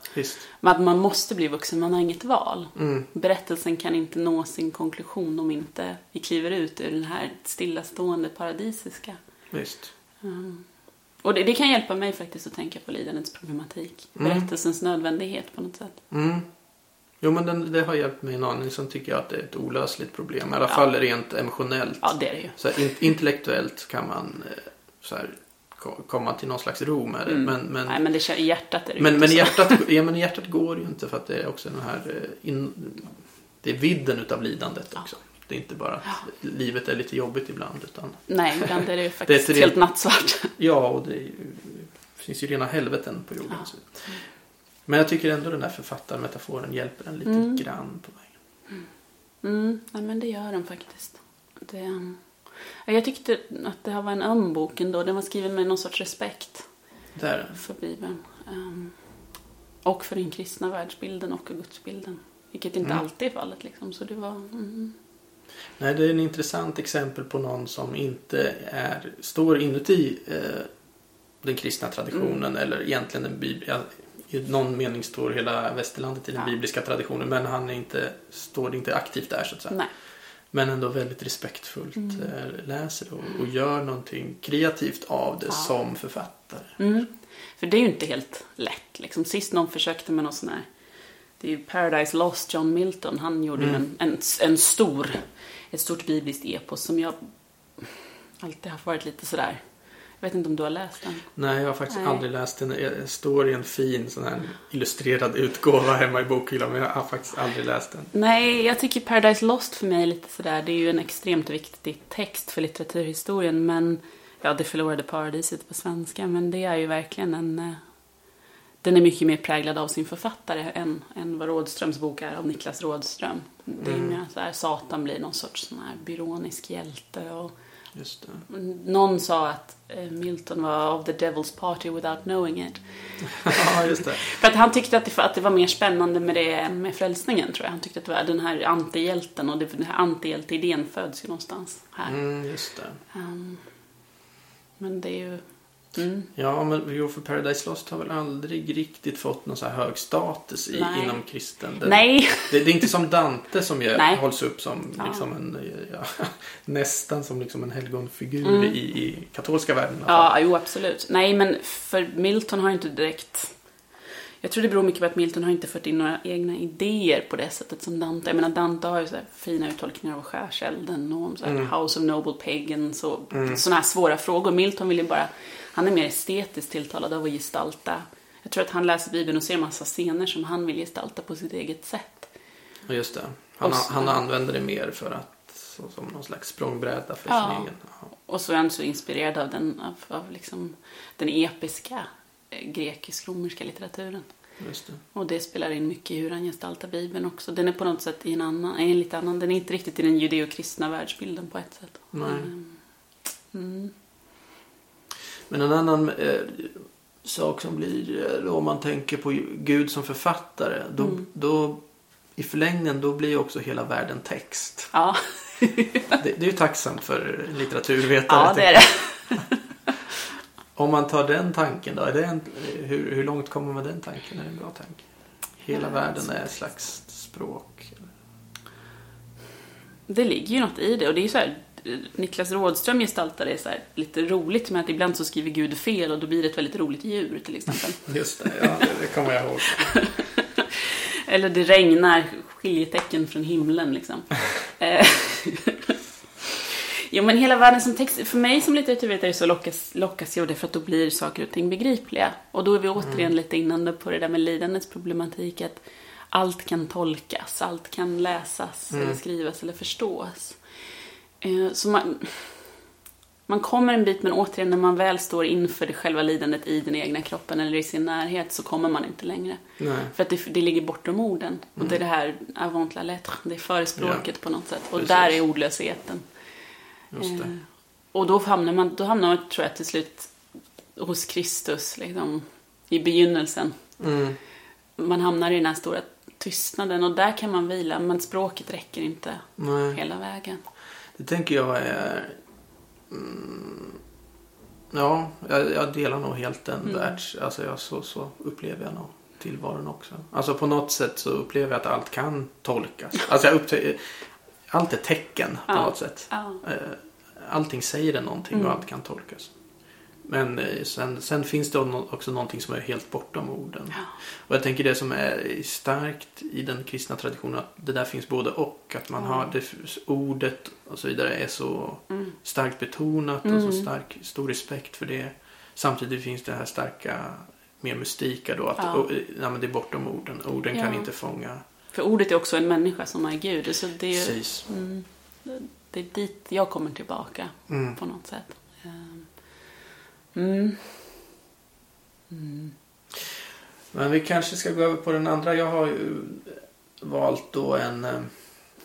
S2: Men att man måste bli vuxen, man har inget val.
S1: Mm.
S2: Berättelsen kan inte nå sin konklusion om inte vi kliver ut ur den här stillastående paradisiska.
S1: Visst.
S2: Mm. Och det, det kan hjälpa mig faktiskt att tänka på lidandets problematik.
S1: Mm.
S2: Berättelsens nödvändighet på något sätt.
S1: Mm. Jo men den, det har hjälpt mig en aning. Sen tycker jag att det är ett olösligt problem. I alla
S2: Ja.
S1: fall rent emotionellt.
S2: Ja, det är det ju.
S1: Så här, in, intellektuellt kan man eh, så här, ko- komma till någon slags ro med det.
S2: Mm.
S1: Men, men,
S2: Nej, men det, i hjärtat är det ju
S1: men,
S2: inte
S1: men, hjärtat, ja, men hjärtat går det ju inte för att det är också den här eh, in, Det är vidden utav lidandet
S2: Ja.
S1: också. Det är inte bara att livet är lite jobbigt ibland. Utan,
S2: Nej, ibland är det ju faktiskt
S1: ett
S2: helt
S1: rent-
S2: nattsvart.
S1: ja, och det, är ju, det finns ju rena helveten på jorden.
S2: Ja.
S1: Men jag tycker ändå den här författarmetaforen hjälper en lite
S2: Mm.
S1: grann på vägen.
S2: Mm, nej, men det gör den faktiskt. Det, ja, jag tyckte att det här var en öm bok ändå. Den var skriven med någon sorts respekt
S1: Där.
S2: för Bibeln. Ehm, och för den kristna världsbilden och gudsbilden. Vilket inte
S1: Mm.
S2: alltid är fallet liksom. Så det var... Mm.
S1: Nej, det är en intressant exempel på någon som inte är, står inuti eh, den kristna traditionen eller egentligen den bib- ja, i någon mening står hela västerlandet i den
S2: Ja.
S1: bibliska traditionen men han är inte, står inte aktivt där så att säga.
S2: Nej.
S1: Men ändå väldigt respektfullt
S2: Mm.
S1: eh, läser och, och gör någonting kreativt av det
S2: Ja.
S1: som författare.
S2: Mm. För det är ju inte helt lätt. Liksom. Sist någon försökte med någon sån här... Det är ju Paradise Lost, John Milton. Han gjorde
S1: Mm.
S2: en, en, en stor, ett stort bibliskt epos som jag alltid har varit lite sådär... Jag vet inte om du har läst den?
S1: Nej, jag har faktiskt
S2: Nej.
S1: aldrig läst den. Jag står i en fin sån här illustrerad utgåva hemma i bokhyllan men jag har faktiskt aldrig läst den.
S2: Nej, jag tycker Paradise Lost för mig är lite sådär. Det är ju en extremt viktig text för litteraturhistorien. Men, ja, Det förlorade paradiset på svenska. Men det är ju verkligen en... eh, Den är mycket mer präglad av sin författare än, än vad Rådströms bok är av Niklas Rådström. Det är
S1: Mm.
S2: mer så här, Satan blir någon sorts sån här byronisk hjälte. Och
S1: Just det.
S2: någon sa att eh, Milton var of the devil's party without knowing it.
S1: ja, just det.
S2: För att han tyckte att det, att det var mer spännande med det än med frälsningen tror jag. Han tyckte att det var den här antihjälten och det, den här antihjälteidén föds ju någonstans här.
S1: Mm, just det.
S2: Ehm, men det är ju... Mm.
S1: Ja, men jo, för Paradise Lost har väl aldrig riktigt fått någon så här hög status i,
S2: Nej.
S1: inom kristen. Det,
S2: Nej!
S1: Det, det är inte som Dante som ju
S2: Nej.
S1: hålls upp som
S2: Ja.
S1: liksom en, ja, nästan som liksom en helgonfigur
S2: Mm.
S1: i, i katolska världen.
S2: Ja, jo absolut. Nej, men för Milton har ju inte direkt... Jag tror det beror mycket på att Milton har inte fört in några egna idéer på det sättet som Dante. Jag menar Dante har ju så fina uttolkningar av skärselden och om så
S1: Mm.
S2: House of Noble Pagans och
S1: Mm.
S2: sådana här svåra frågor. Milton vill ju bara... Han är mer estetiskt tilltalad av att gestalta. Jag tror att han läser Bibeln och ser massa scener som han vill gestalta på sitt eget sätt.
S1: Ja, Just det. Han,
S2: så-
S1: han använder det mer för att som någon slags språngbräda för
S2: Ja.
S1: sin egen. Ja.
S2: Och så är han så inspirerad av den, av, av liksom, den episka eh, grekisk-romerska litteraturen.
S1: Just det.
S2: Och det spelar in mycket i hur han gestaltar Bibeln också. Den är på något sätt i en annan, en lite annan, den är inte riktigt i den judeokristna världsbilden på ett sätt.
S1: Nej.
S2: Mm.
S1: Men en annan eh, sak som blir eh, då om man tänker på Gud som författare. Då,
S2: Mm.
S1: då i förlängningen då blir också hela världen text.
S2: Ja.
S1: Det, det är ju tacksamt för litteraturvetare.
S2: ja, det är det.
S1: Om man tar den tanken då, är det en, hur, hur långt kommer man med den tanken? Är det en bra tanke? Hela
S2: Ja,
S1: världen är ett slags språk.
S2: Det ligger ju något i det. Och det är så här, Niklas Rådström gestaltar det så här, lite roligt med att ibland så skriver Gud fel och då blir det ett väldigt roligt djur till exempel.
S1: Just det, ja, det, det kommer jag ihåg.
S2: Eller det regnar skiljetecken från himlen liksom. Eh, jo men hela världen som text, för mig som litteraturvetare så lockas, lockas jag av det för att då blir saker och ting begripliga. Och då är vi återigen lite inne på det där med lidandets problematik. Att allt kan tolkas, allt kan läsas
S1: Mm.
S2: eller skrivas eller förstås. Eh, så man, man kommer en bit men återigen när man väl står inför det själva lidandet i den egna kroppen eller i sin närhet så kommer man inte längre.
S1: Nej.
S2: För att det, det ligger bortom orden. Och
S1: Mm.
S2: det är det här avant la lettre, det är förespråket på något sätt. Och
S1: Precis.
S2: där är ordlösheten. Eh, och då hamnar man, då hamnar man tror jag till slut hos Kristus, liksom, i begynnelsen.
S1: Mm.
S2: Man hamnar i den här stora tystnaden och där kan man vila, men språket räcker inte
S1: Nej.
S2: hela vägen.
S1: Det tänker jag är... Mm, ja, jag, jag delar nog helt den
S2: Mm.
S1: världs... Alltså jag, så, så upplever jag nog tillvaron också. Alltså på något sätt så upplever jag att allt kan tolkas. Alltså jag uppte- allt är tecken på
S2: Ja.
S1: något sätt.
S2: Ja.
S1: Eh, Allting säger det någonting
S2: Mm.
S1: och allt kan tolkas. Men eh, sen, sen finns det också någonting som är helt bortom orden.
S2: Ja.
S1: Och jag tänker det som är starkt i den kristna traditionen att det där finns både och. Att man
S2: Mm.
S1: har det, ordet och så vidare är så
S2: Mm.
S1: starkt betonat och så
S2: Mm.
S1: stark, stor respekt för det. Samtidigt finns det här starka, mer mystika då. Att
S2: Ja.
S1: och, eh, nej, det är bortom orden. Orden kan
S2: Ja.
S1: inte fånga.
S2: För ordet är också en människa som är Gud. Så det är, mm, det är dit jag kommer tillbaka
S1: Mm.
S2: på något sätt. Mm. Mm.
S1: Men vi kanske ska gå över på den andra. Jag har ju valt då en, eh,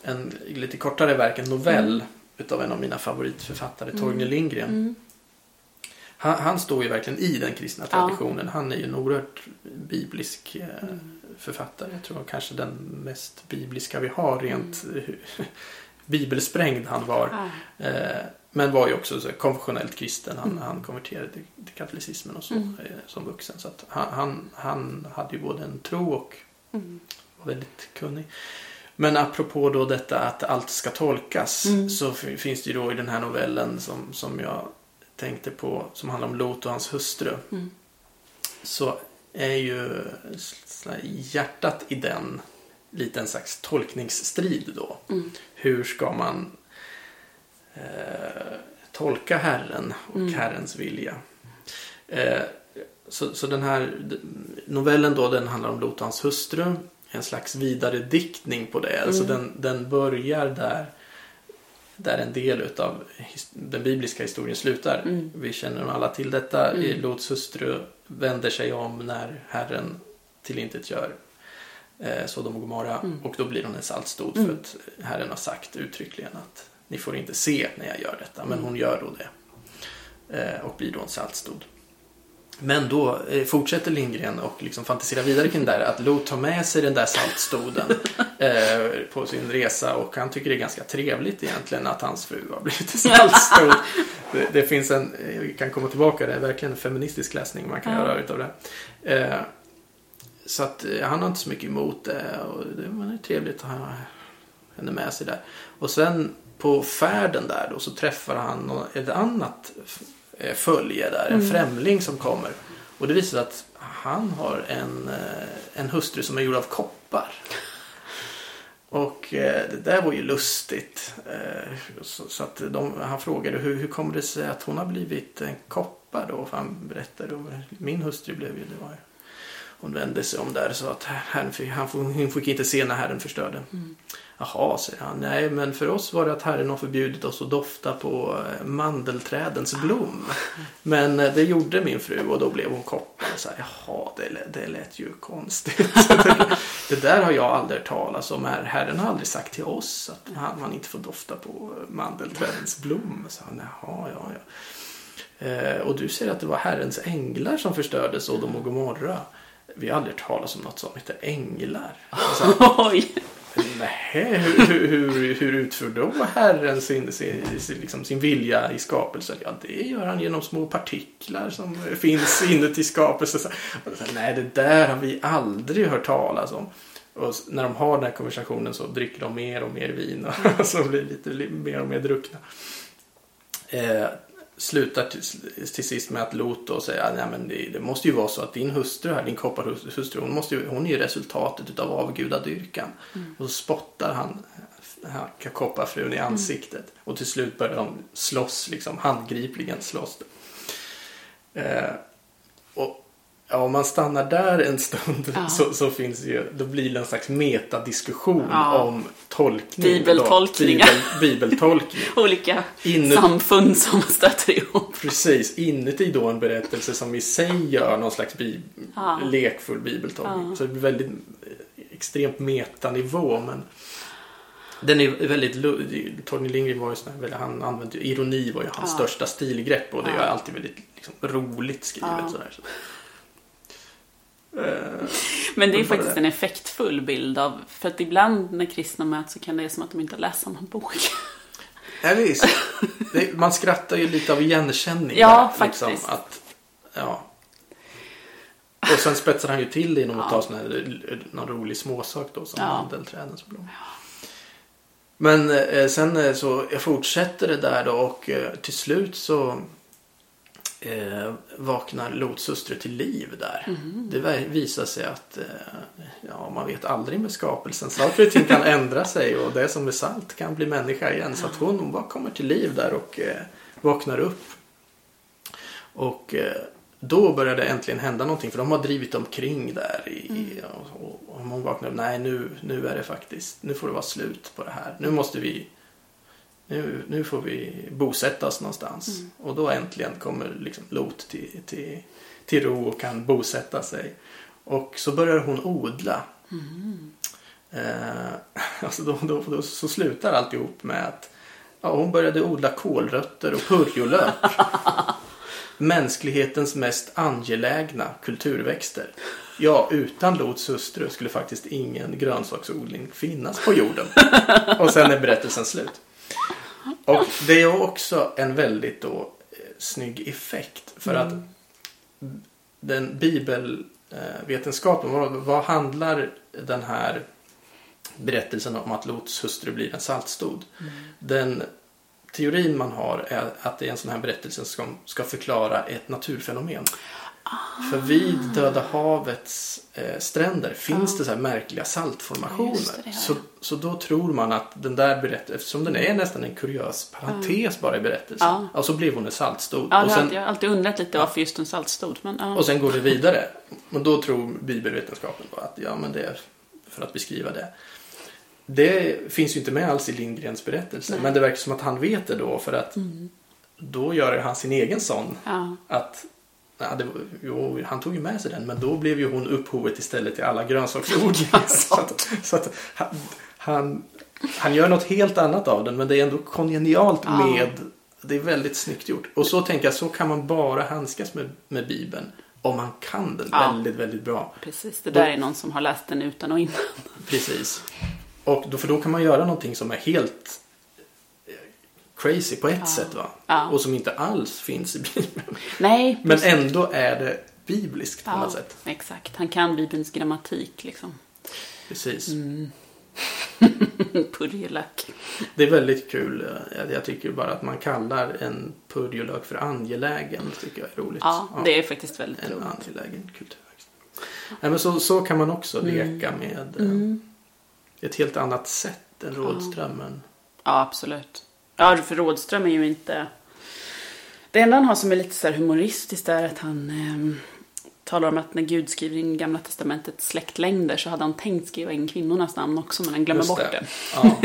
S1: en lite kortare verk, en novell.
S2: Mm.
S1: utav en av mina favoritförfattare, Torgny Lindgren.
S2: Mm.
S1: Han, han står ju verkligen i den kristna
S2: Ja.
S1: traditionen. Han är ju en oerhört biblisk eh,
S2: Mm.
S1: författare. Jag tror kanske den mest bibliska vi har rent bibelsprängd han var.
S2: Ah.
S1: Men var ju också så konfessionellt kristen. Han,
S2: Mm.
S1: han konverterade till, till katolicismen och så
S2: Mm.
S1: eh, som vuxen. Så att han, han, han hade ju både en tro och
S2: Mm.
S1: var väldigt kunnig. Men apropå då detta att allt ska tolkas
S2: Mm.
S1: så finns det ju då i den här novellen som, som jag tänkte på som handlar om Lot och hans hustru.
S2: Mm.
S1: Så är ju hjärtat i den lite en slags tolkningsstrid då.
S2: Mm.
S1: Hur ska man eh, tolka Herren och
S2: Mm.
S1: Herrens vilja? Eh, så, så den här novellen då den handlar om Lot och hans hustru. En slags vidare diktning på det. Alltså
S2: Mm.
S1: den, den börjar där, där en del av den bibliska historien slutar.
S2: Mm.
S1: Vi känner alla till detta.
S2: Mm.
S1: Lots hustru vänder sig om när Herren tillintetgör eh, Sodom och Gomorra.
S2: Mm.
S1: Och då blir hon en saltstod
S2: Mm.
S1: för att Herren har sagt uttryckligen att ni får inte se när jag gör detta. Men
S2: Mm.
S1: hon gör då det. Eh, och blir då en saltstod. Men då eh, fortsätter Lindgren och liksom fantiserar vidare kring det där. Att Lot tar med sig den där saltstoden eh, på sin resa. Och han tycker det är ganska trevligt egentligen att hans fru har blivit saltstod. det, det finns en, vi kan komma tillbaka, det är verkligen en feministisk läsning man kan
S2: Ja.
S1: göra utav det. Eh, så att han har inte så mycket emot det. Och det är trevligt att ha henne med sig där. Och sen på färden där då så träffar han ett annat eh, följe där. En
S2: Mm.
S1: främling som kommer. Och det visar sig att han har en, eh, en hustru som är gjord av koppar. Och eh, det där var ju lustigt. Eh, så, så att de, han frågade hur, hur kommer det sig att hon har blivit en koppar då? För han berättade och min hustru blev ju, det var ju hon vände sig om där så att herren fick, han, hon fick inte se när Herren förstörde.
S2: Mm.
S1: Jaha, säger han. Nej, men för oss var det att Herren har förbjudit oss att dofta på eh, mandelträdens blom. Men eh, det gjorde min fru och då blev hon koppar. Och så här, Jaha, det, lät- det lät ju konstigt. det där har jag aldrig hört talas om. Här. Herren har aldrig sagt till oss att han- man inte får dofta på eh, mandelträdens blom. Så han, Jaha, ja, ja. Eh, och du säger att det var Herrens änglar som förstörde Sodom och Gomorra. Vi har aldrig hört talas om något som heter änglar. Så här,
S2: Oj!
S1: Nej, hur, hur, hur, utför då Herren sin, sin, sin, liksom sin vilja i skapelsen? Ja, det gör han genom små partiklar som finns inuti skapelsen. Så, och så, Nej, det där har vi aldrig hört talas om. Och när de har den här konversationen så dricker de mer och mer vin och så blir lite li- mer och mer druckna. Eh, slutar till, till sist med att Lot då säger att men det, det måste ju vara så att din hustru här, din kopparhustru, hon, måste ju, hon är ju resultatet av avgudadyrkan. Och så spottar han han- kopparfrun i ansiktet. Och till slut börjar de slåss, liksom handgripligen slåss. Eh, och ja, om man stannar där en stund
S2: Ja.
S1: så, så finns ju, då blir det en slags metadiskussion
S2: Ja.
S1: om tolkning.
S2: Bibeltolkningar.
S1: Bibel, bibeltolkning.
S2: Olika
S1: Inuti,
S2: samfund som stöter ihop.
S1: precis, inuti då en berättelse som i sig gör någon slags bi,
S2: Ja.
S1: lekfull bibeltolkning. Så det blir väldigt eh, extremt metanivå. Men den är väldigt... Torgny Lindgren var ju sån här, han använde ironi var ju hans största stilgrepp och det är alltid väldigt liksom, roligt skrivet. Sådär.
S2: Men det är faktiskt en effektfull bild av, för att ibland när kristna möts så kan det vara som att de inte har läst samma bok.
S1: Ja, visst. Det, man skrattar ju lite av igenkänning.
S2: Ja,
S1: där, liksom,
S2: faktiskt.
S1: att, ja. Och sen spetsar han ju till det genom att
S2: Ja.
S1: ta sån här, någon rolig småsak då som
S2: Ja.
S1: mandelträdens blom. Men eh, sen eh, så jag fortsätter det där då och eh, till slut så eh, vaknar Lots hustru till liv där.
S2: Mhm.
S1: Det vi- visar sig att eh, ja, man vet aldrig med skapelsen. Saker och ting kan ändra sig och det som är salt kan bli människa igen. Så att hon, hon bara kommer till liv där och eh, vaknar upp. Och eh, då börjar det äntligen hända någonting för de har drivit omkring där. I, i, och, och, och hon vaknar upp. Nej, nu, nu är det faktiskt, nu får det vara slut på det här. Nu måste vi nu, nu får vi bosätta oss någonstans. Och då äntligen kommer liksom Lot till, till, till ro och kan bosätta sig. Och så börjar hon odla. Eh, alltså då, då, då, så slutar alltihop med att Ja, hon började odla kålrötter och purjolök. Mänsklighetens mest angelägna kulturväxter. Ja, utan Lots hustru skulle faktiskt ingen grönsaksodling finnas på jorden. Och sen är berättelsen slut. Och det är också en väldigt då eh, snygg effekt. För att den bibelvetenskapen, vad, vad handlar den här berättelsen om att Lots hustru blir en saltstod? Den teorin man har är att det är en sån här berättelse som ska förklara ett naturfenomen. För vid Döda havets eh, stränder finns det så här märkliga saltformationer.
S2: Gör
S1: så, så då tror man att den där berättelsen, eftersom den är nästan en kuriös parentes bara i berättelsen.
S2: Ja.
S1: Ja. så blev hon en saltstod.
S2: Ja,
S1: och, sen,
S2: hade jag alltid undrat lite varför just en saltstod. Men, ja.
S1: och sen går det vidare. Men då tror bibelvetenskapen då att ja, men det är för att beskriva det. Det finns ju inte med alls i Lindgrens berättelse. Men det verkar som att han vet det då för att då gör han sin egen sån.
S2: ja.
S1: Att, ja, det, var- jo, han tog ju med sig den men då blev ju hon upphovet istället till alla grönsaksodlingar. så att, så att han, han, han gör något helt annat av den men det är ändå kongenialt
S2: Ja.
S1: med det är väldigt snyggt gjort. Och så tänker jag, så kan man bara handskas med, med Bibeln. Om man kan den
S2: Ja.
S1: väldigt, väldigt bra.
S2: Precis, det där är någon som har läst den utan och innan.
S1: Precis. Och då, för då kan man göra någonting som är helt crazy på ett
S2: Ja.
S1: sätt va?
S2: Ja.
S1: Och som inte alls finns i Bibeln.
S2: Nej,
S1: Men
S2: precis.
S1: ändå är det bibliskt på
S2: ja,
S1: något sätt.
S2: Exakt, han kan Bibelns grammatik liksom.
S1: Precis.
S2: Mm. Purjelök.
S1: Det är väldigt kul. Jag, tycker bara att man kallar en purjolök för angelägen. tycker jag är roligt.
S2: Ja, det är faktiskt väldigt
S1: En
S2: roligt.
S1: angelägen kulturväxt. Nej, men så, så kan man också
S2: Mm.
S1: leka med eh, ett helt annat sätt än Rådströmmen.
S2: Ja, absolut. Ja, för Rådström är ju inte... Det enda han har som är lite så här humoristiskt är att han ehm, talar om att när Gud skriver in Gamla Testamentets släktlängder så hade han tänkt skriva in kvinnornas namn också men han glömmer
S1: Just
S2: bort det.
S1: Ja.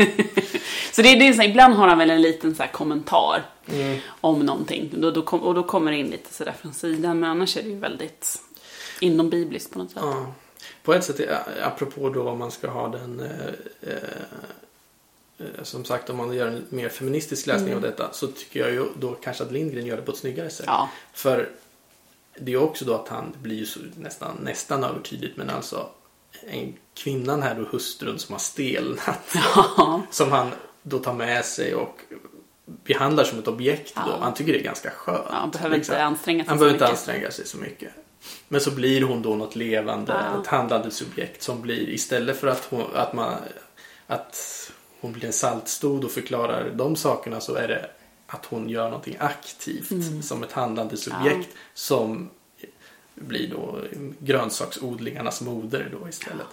S2: Så det, det är så här, ibland har han väl en liten så här kommentar
S1: Mm.
S2: om någonting. Då, då kom, och då kommer det in lite sådär från sidan. Men annars är det ju väldigt inom bibliskt på något sätt.
S1: Ja. På ett sätt, eh, apropå då om man ska ha den eh, eh, eh, som sagt om man gör en mer feministisk läsning av detta så tycker jag ju då kanske att Lindgren gör det på ett snyggare sätt.
S2: Ja.
S1: För det är också då att han blir så nästan, nästan övertydligt men alltså en kvinnan här då hustrun som har stelnat
S2: Ja.
S1: som han då tar med sig och behandlar som ett objekt då.
S2: Ja.
S1: Han tycker det är ganska skönt.
S2: Ja, han behöver
S1: liksom.
S2: inte anstränga sig
S1: Han
S2: så
S1: behöver inte
S2: mycket.
S1: anstränga sig så mycket. Men så blir hon då något levande, ett handlande subjekt som blir istället för att hon, att man, att hon blir en saltstod och förklarar de sakerna så är det att hon gör någonting aktivt
S2: Mm.
S1: som ett handlande subjekt som blir då grönsaksodlingarnas moder då istället.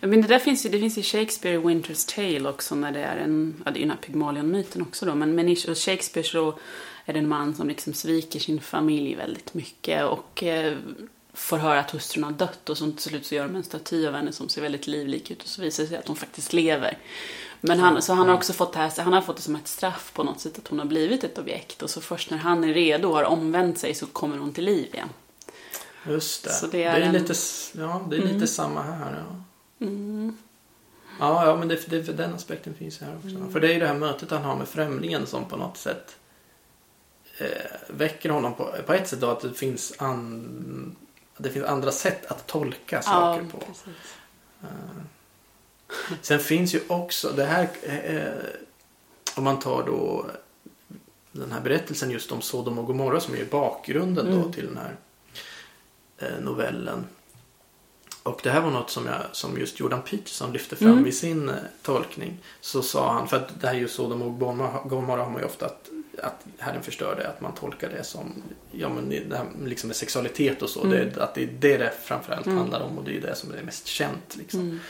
S2: Men det där finns ju, det finns i Shakespeare Winter's Tale också när det är en, ja det är ju den här Pygmalion-myten också då, men, men i Shakespeare så är det en man som liksom sviker sin familj väldigt mycket och eh, får höra att hustrun har dött och så till slut så gör de en staty av henne som ser väldigt livlik ut och så visar det sig att hon faktiskt lever. Men han, så han har också fått det här, han har fått det som ett straff på något sätt att hon har blivit ett objekt och så först när han är redo och har omvänt sig så kommer hon till liv igen.
S1: Just det.
S2: Så
S1: det
S2: det
S1: är,
S2: är en-
S1: lite, ja, det är lite samma här. Ja. Ja, ja, men det, det, den aspekten finns här också. För det är ju det här mötet han har med främlingen som på något sätt eh, väcker honom på, på ett sätt då att det finns, an, det finns andra sätt att tolka saker på.
S2: precis.
S1: Sen finns ju också det här eh, om man tar då den här berättelsen just om Sodom och Gomorra som är bakgrunden då
S2: Mm.
S1: till den här eh, novellen. Och det här var något som, jag, som just Jordan Peterson lyfte fram
S2: Mm.
S1: i sin eh, tolkning. Så sa han, för att det här är ju Sodom och Gomorra, Gomorra har man ju ofta att, att Herren förstörde, att man tolkar det som ja, men det här liksom med sexualitet och så.
S2: Mm.
S1: Det, att det är det det framförallt
S2: Mm.
S1: handlar om och det är det som är mest känt. Liksom.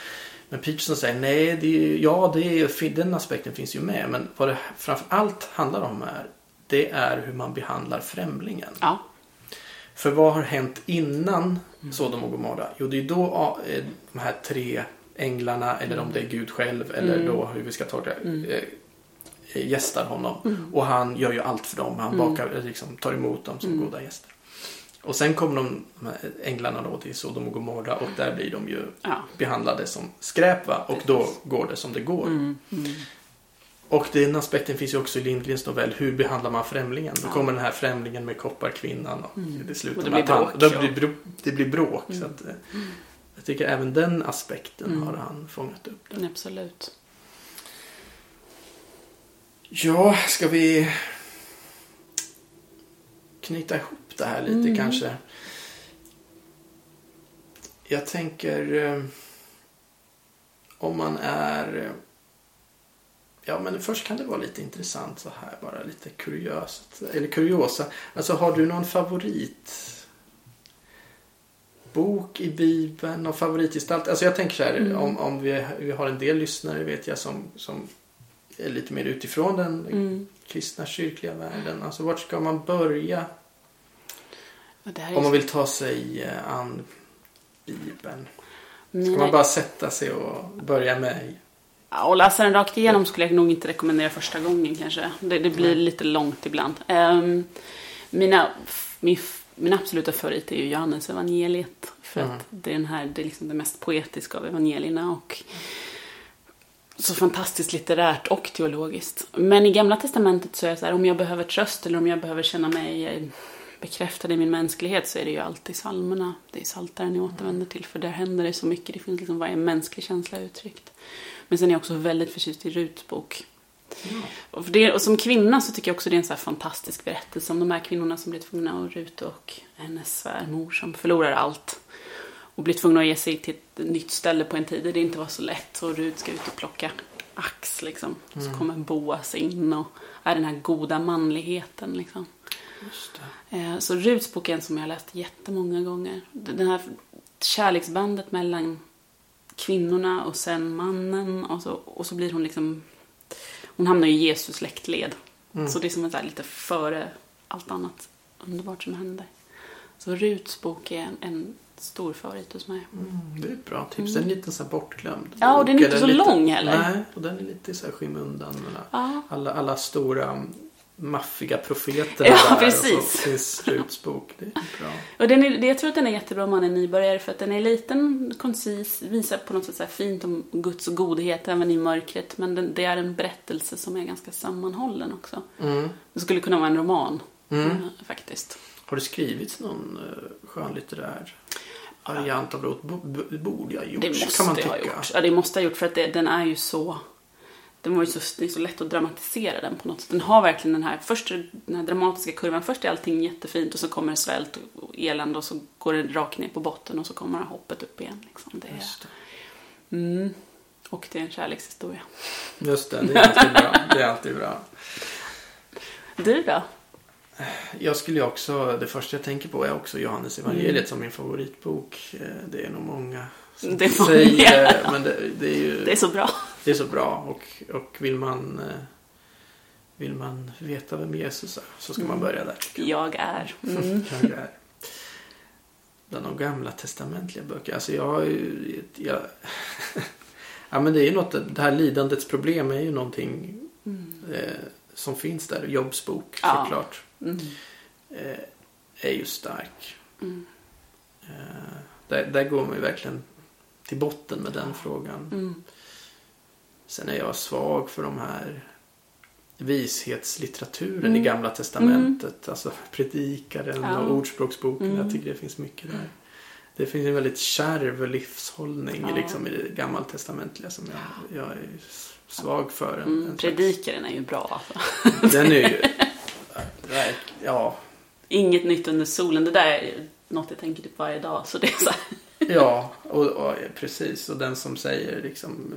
S1: Men Peterson säger nej, det är, ja det är, den aspekten finns ju med. Men vad det framför allt handlar om är, det är hur man behandlar främlingen.
S2: Ja.
S1: För vad har hänt innan Sodom och Gomorra? Jo, det är då eh, de här tre änglarna, eller om det är Gud själv, eller
S2: Mm.
S1: då hur vi ska tolka
S2: Mm.
S1: eh, eh, gästar honom.
S2: Mm.
S1: Och han gör ju allt för dem. Han
S2: Mm.
S1: bakar, liksom, tar emot dem som
S2: Mm.
S1: goda gäster. Och sen kommer de, änglarna då till Sodom och Gomorra och där blir de ju
S2: Ja.
S1: behandlade som skräp va? och då går det som det går.
S2: Mm. Mm.
S1: Och den aspekten finns ju också i Lindgrens novell Hur behandlar man främlingen? Då kommer den här främlingen med kopparkvinnan och det slutar
S2: Och det
S1: med
S2: blir
S1: han,
S2: bråk,
S1: då
S2: ja.
S1: blir, det blir bråk. Så att, eh, jag tycker även den aspekten har han fångat upp. Där.
S2: Absolut.
S1: Ja, ska vi knyta ihop det här lite kanske? Jag tänker eh, om man är... eh, Ja, men först kan det vara lite intressant så här, bara lite kuriöst. Eller kuriosa. Alltså, har du någon favorit bok i Bibeln, någon favoritgestalt? Alltså jag tänker så här, om, om vi, vi har en del lyssnare vet jag som, som är lite mer utifrån den
S2: Mm.
S1: kristna kyrkliga världen. Alltså vart ska man börja
S2: Och det här är
S1: om man vill ta sig eh, an Bibeln? Ska man bara sätta sig och börja med
S2: Ja, och läsa den rakt igenom skulle jag nog inte rekommendera första gången kanske. Det, det blir lite långt ibland. Ehm, mina, min, min absoluta favorit är ju Johannes evangeliet. För
S1: Mm.
S2: att det är, den här, det är liksom det mest poetiska av evangelierna. Och så fantastiskt litterärt och teologiskt. Men i Gamla Testamentet så är det så här, om jag behöver tröst eller om jag behöver känna mig eh, bekräftad i min mänsklighet så är det ju alltid psalmerna. Det är Psaltaren jag återvänder till för där händer det så mycket. Det finns liksom varje mänsklig känsla uttryckt. Men sen är jag också väldigt förtjust i Ruts bok. Och, för det, och som kvinna så tycker jag också det är en så här fantastisk berättelse om de här kvinnorna som blir tvungna, och Rut och hennes svärmor som förlorar allt. Och blir tvungna att ge sig till ett nytt ställe på en tid där det inte var så lätt. Och Rut ska ut och plocka ax liksom. Och så kommer Boas in och är den här goda manligheten liksom.
S1: Det.
S2: Eh, Så Ruts bok är en som jag har läst jättemånga gånger. Den här kärleksbandet mellan kvinnorna och sen mannen och så, och så blir hon liksom hon hamnar ju i Jesus släktled. Så det är som att det lite före allt annat underbart som händer. Så Ruts bok är en, en stor favorit hos mig.
S1: Mm, det är ett bra tips. Den är lite så bortglömd.
S2: Ja, och den är inte så
S1: lite,
S2: lång heller.
S1: Nej, och den är lite så här skymundan alla, alla stora maffiga profeter
S2: Ja,
S1: där.
S2: precis.
S1: Och så finns Ruts bok. Det är bra.
S2: Och den är, det- jag tror att den är jättebra om man är nybörjare för att den är liten, koncis, visar på något sätt så fint om Guds godhet även i mörkret. Men den, det är en berättelse som är ganska sammanhållen också.
S1: Mm.
S2: Det skulle kunna vara en roman
S1: Mm.
S2: eh, faktiskt.
S1: Har det skrivits någon uh, skönlitterär variant av bo- Borde jag ha gjort,
S2: Det måste
S1: kan man
S2: jag ha
S1: tycka.
S2: gjort. Ja, det måste ha gjort för att det, den är ju så... Den var ju så, det är så lätt att dramatisera den på något sätt. Den har verkligen den här, först den här dramatiska kurvan. Först är allting jättefint och så kommer det svält och, elände och så går det rakt ner på botten och så kommer hoppet upp igen. Liksom. Det är,
S1: det.
S2: mm, och det är en kärlekshistoria.
S1: Just det, det är alltid bra. Det är alltid bra.
S2: Du då?
S1: Jag skulle också, det första jag tänker på är också Johannes evangeliet som min favoritbok. Eh, Det är nog många som
S2: Det
S1: säger, men det, det är ju
S2: Det är så bra.
S1: Det är så bra. Och, och vill man eh, vill man veta vem Jesus är så ska man börja där.
S2: Jag är. Mm.
S1: jag. Är de gamla testamentliga böcker. Alltså jag har ju, jag, ja men det är ju något, det här lidandets problem är ju någonting eh, som finns där. Jobs bok
S2: Ja.
S1: såklart.
S2: Mm.
S1: eh, är ju stark.
S2: Mm.
S1: Eh, där, där går man ju verkligen till botten med den frågan.
S2: Mm.
S1: Sen är jag svag för de här vishetslitteraturen
S2: Mm.
S1: i Gamla Testamentet. Alltså Predikaren
S2: Ja.
S1: och Ordspråksboken.
S2: Mm.
S1: Jag tycker det finns mycket där. Det finns en väldigt kärv livshållning
S2: Ja.
S1: liksom, i det gammaltestamentliga som jag, jag är svag för. En,
S2: Mm.
S1: en
S2: Predikaren är ju bra. Alltså.
S1: Den är ju... Ja,
S2: Inget nytt under solen. Det där är något jag tänker typ varje dag. Så det är så.
S1: Ja, och, och precis. Och den som säger liksom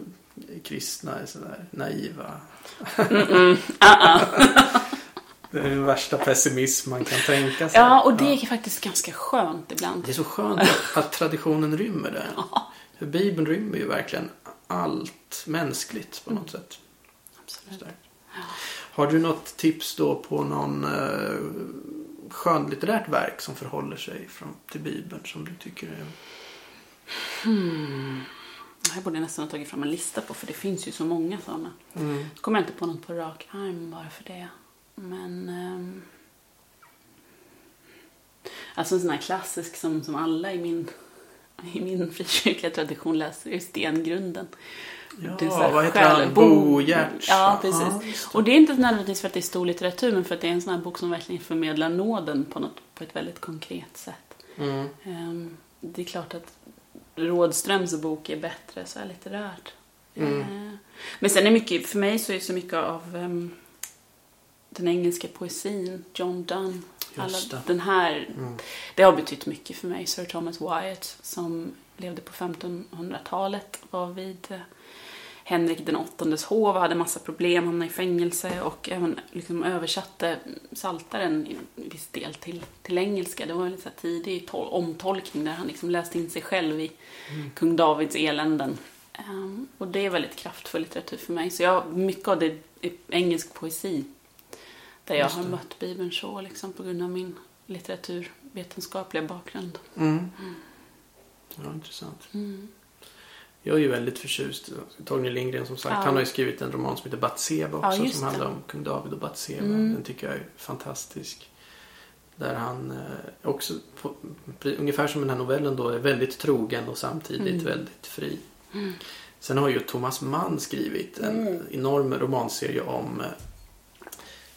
S1: kristna är sådär naiva. det är den värsta pessimism man kan tänka sig.
S2: Ja, och det är faktiskt ganska skönt ibland.
S1: Det är så skönt att, traditionen rymmer det. För Bibeln rymmer ju verkligen allt mänskligt på något sätt.
S2: Absolut.
S1: Starkt. Har du något tips då på någon eh, skönlitterärt verk som förhåller sig från, till Bibeln som du tycker är...
S2: Det här borde jag nästan ha tagit fram en lista på för det finns ju så många sådana.
S1: Mm.
S2: Så kommer jag inte på något på rak arm bara för det. Men... ehm, alltså en sån här klassisk som, som alla i min i min frikyrkliga tradition läser jag Stengrunden.
S1: Ja,
S2: Det är så här
S1: vad heter
S2: själ-
S1: han?
S2: Bo-
S1: Giertz.
S2: Ja, precis.
S1: Just det.
S2: och det är inte nödvändigtvis för att det är stor litteratur, men för att det är en sån här bok som verkligen förmedlar nåden på, något, på ett väldigt konkret sätt.
S1: Mm.
S2: Ehm, det är klart att Rådströms bok är bättre så här litterärt.
S1: Mm.
S2: Eh, Men sen är mycket, för mig så är så mycket av ehm, den engelska poesin, John Donne, alla, den här,
S1: Mm.
S2: det har betytt mycket för mig. Sir Thomas Wyatt som levde på 1500-talet var vid eh, Henrik den åttondes hov hade massa problem, hamnade i fängelse och även liksom översatte Saltaren i viss del till, till engelska. Det var en lite tidig tol- omtolkning där han liksom läste in sig själv i kung Davids eländen. Ehm, och det är väldigt kraftfull litteratur för mig. Så jag, mycket av det är engelsk poesi. Där jag har mött Bibeln så liksom på grund av min litteraturvetenskapliga bakgrund.
S1: Mm. Ja, intressant.
S2: Mm.
S1: Jag är ju väldigt förtjust. Torgny Lindgren som sagt.
S2: Ja.
S1: Han har ju skrivit en roman som heter Batseba
S2: Ja,
S1: också.
S2: just
S1: som handlar om kung David och Batseba.
S2: Mm.
S1: Den tycker jag är fantastisk. Där han eh, också, på, ungefär som den här novellen då, är väldigt trogen och samtidigt
S2: Mm.
S1: väldigt fri.
S2: Mm.
S1: Sen har ju Thomas Mann skrivit en
S2: Mm.
S1: enorm romanserie om eh,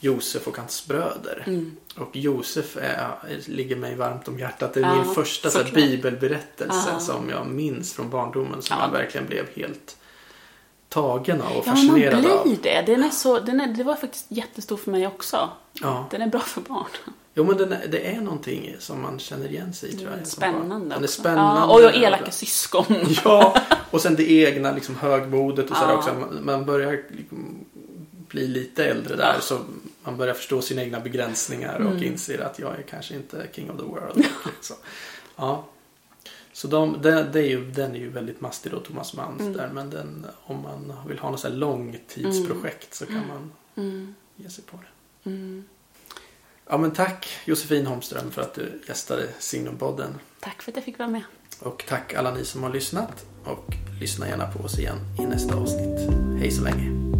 S1: Josef och hans bröder.
S2: Mm.
S1: Och Josef är, ligger mig varmt om hjärtat. Det är
S2: Ja,
S1: min första så här, bibelberättelse
S2: Ja.
S1: som jag minns från barndomen. Som
S2: Ja.
S1: jag verkligen blev helt tagen av och
S2: Ja, men man
S1: fascinerad
S2: blir
S1: av.
S2: det. Den är så, den är, det var faktiskt jättestor för mig också.
S1: Ja.
S2: Den är bra för barn.
S1: Jo men den är, det är någonting som man känner igen sig i tror jag.
S2: Mm. Spännande
S1: Den är spännande.
S2: Ja, och jag elaka syskon.
S1: Ja, och sen det egna liksom högmodet och sådär
S2: Ja.
S1: också. Man, man börjar liksom bli lite äldre där så man börjar förstå sina egna begränsningar och
S2: Mm.
S1: inser att jag är kanske inte king of the world. så, ja. så de, det, det är ju, den är ju väldigt mastig då, Thomas Manns
S2: Mm.
S1: där. Men den, om man vill ha något så här långtidsprojekt så kan
S2: Mm.
S1: man
S2: Mm.
S1: ge sig på det.
S2: Mm.
S1: Ja men tack Josefin Holmström för att du gästade Signumpodden.
S2: Tack för att jag fick vara med.
S1: Och tack alla ni som har lyssnat. Och lyssna gärna på oss igen i nästa avsnitt. Hej så länge.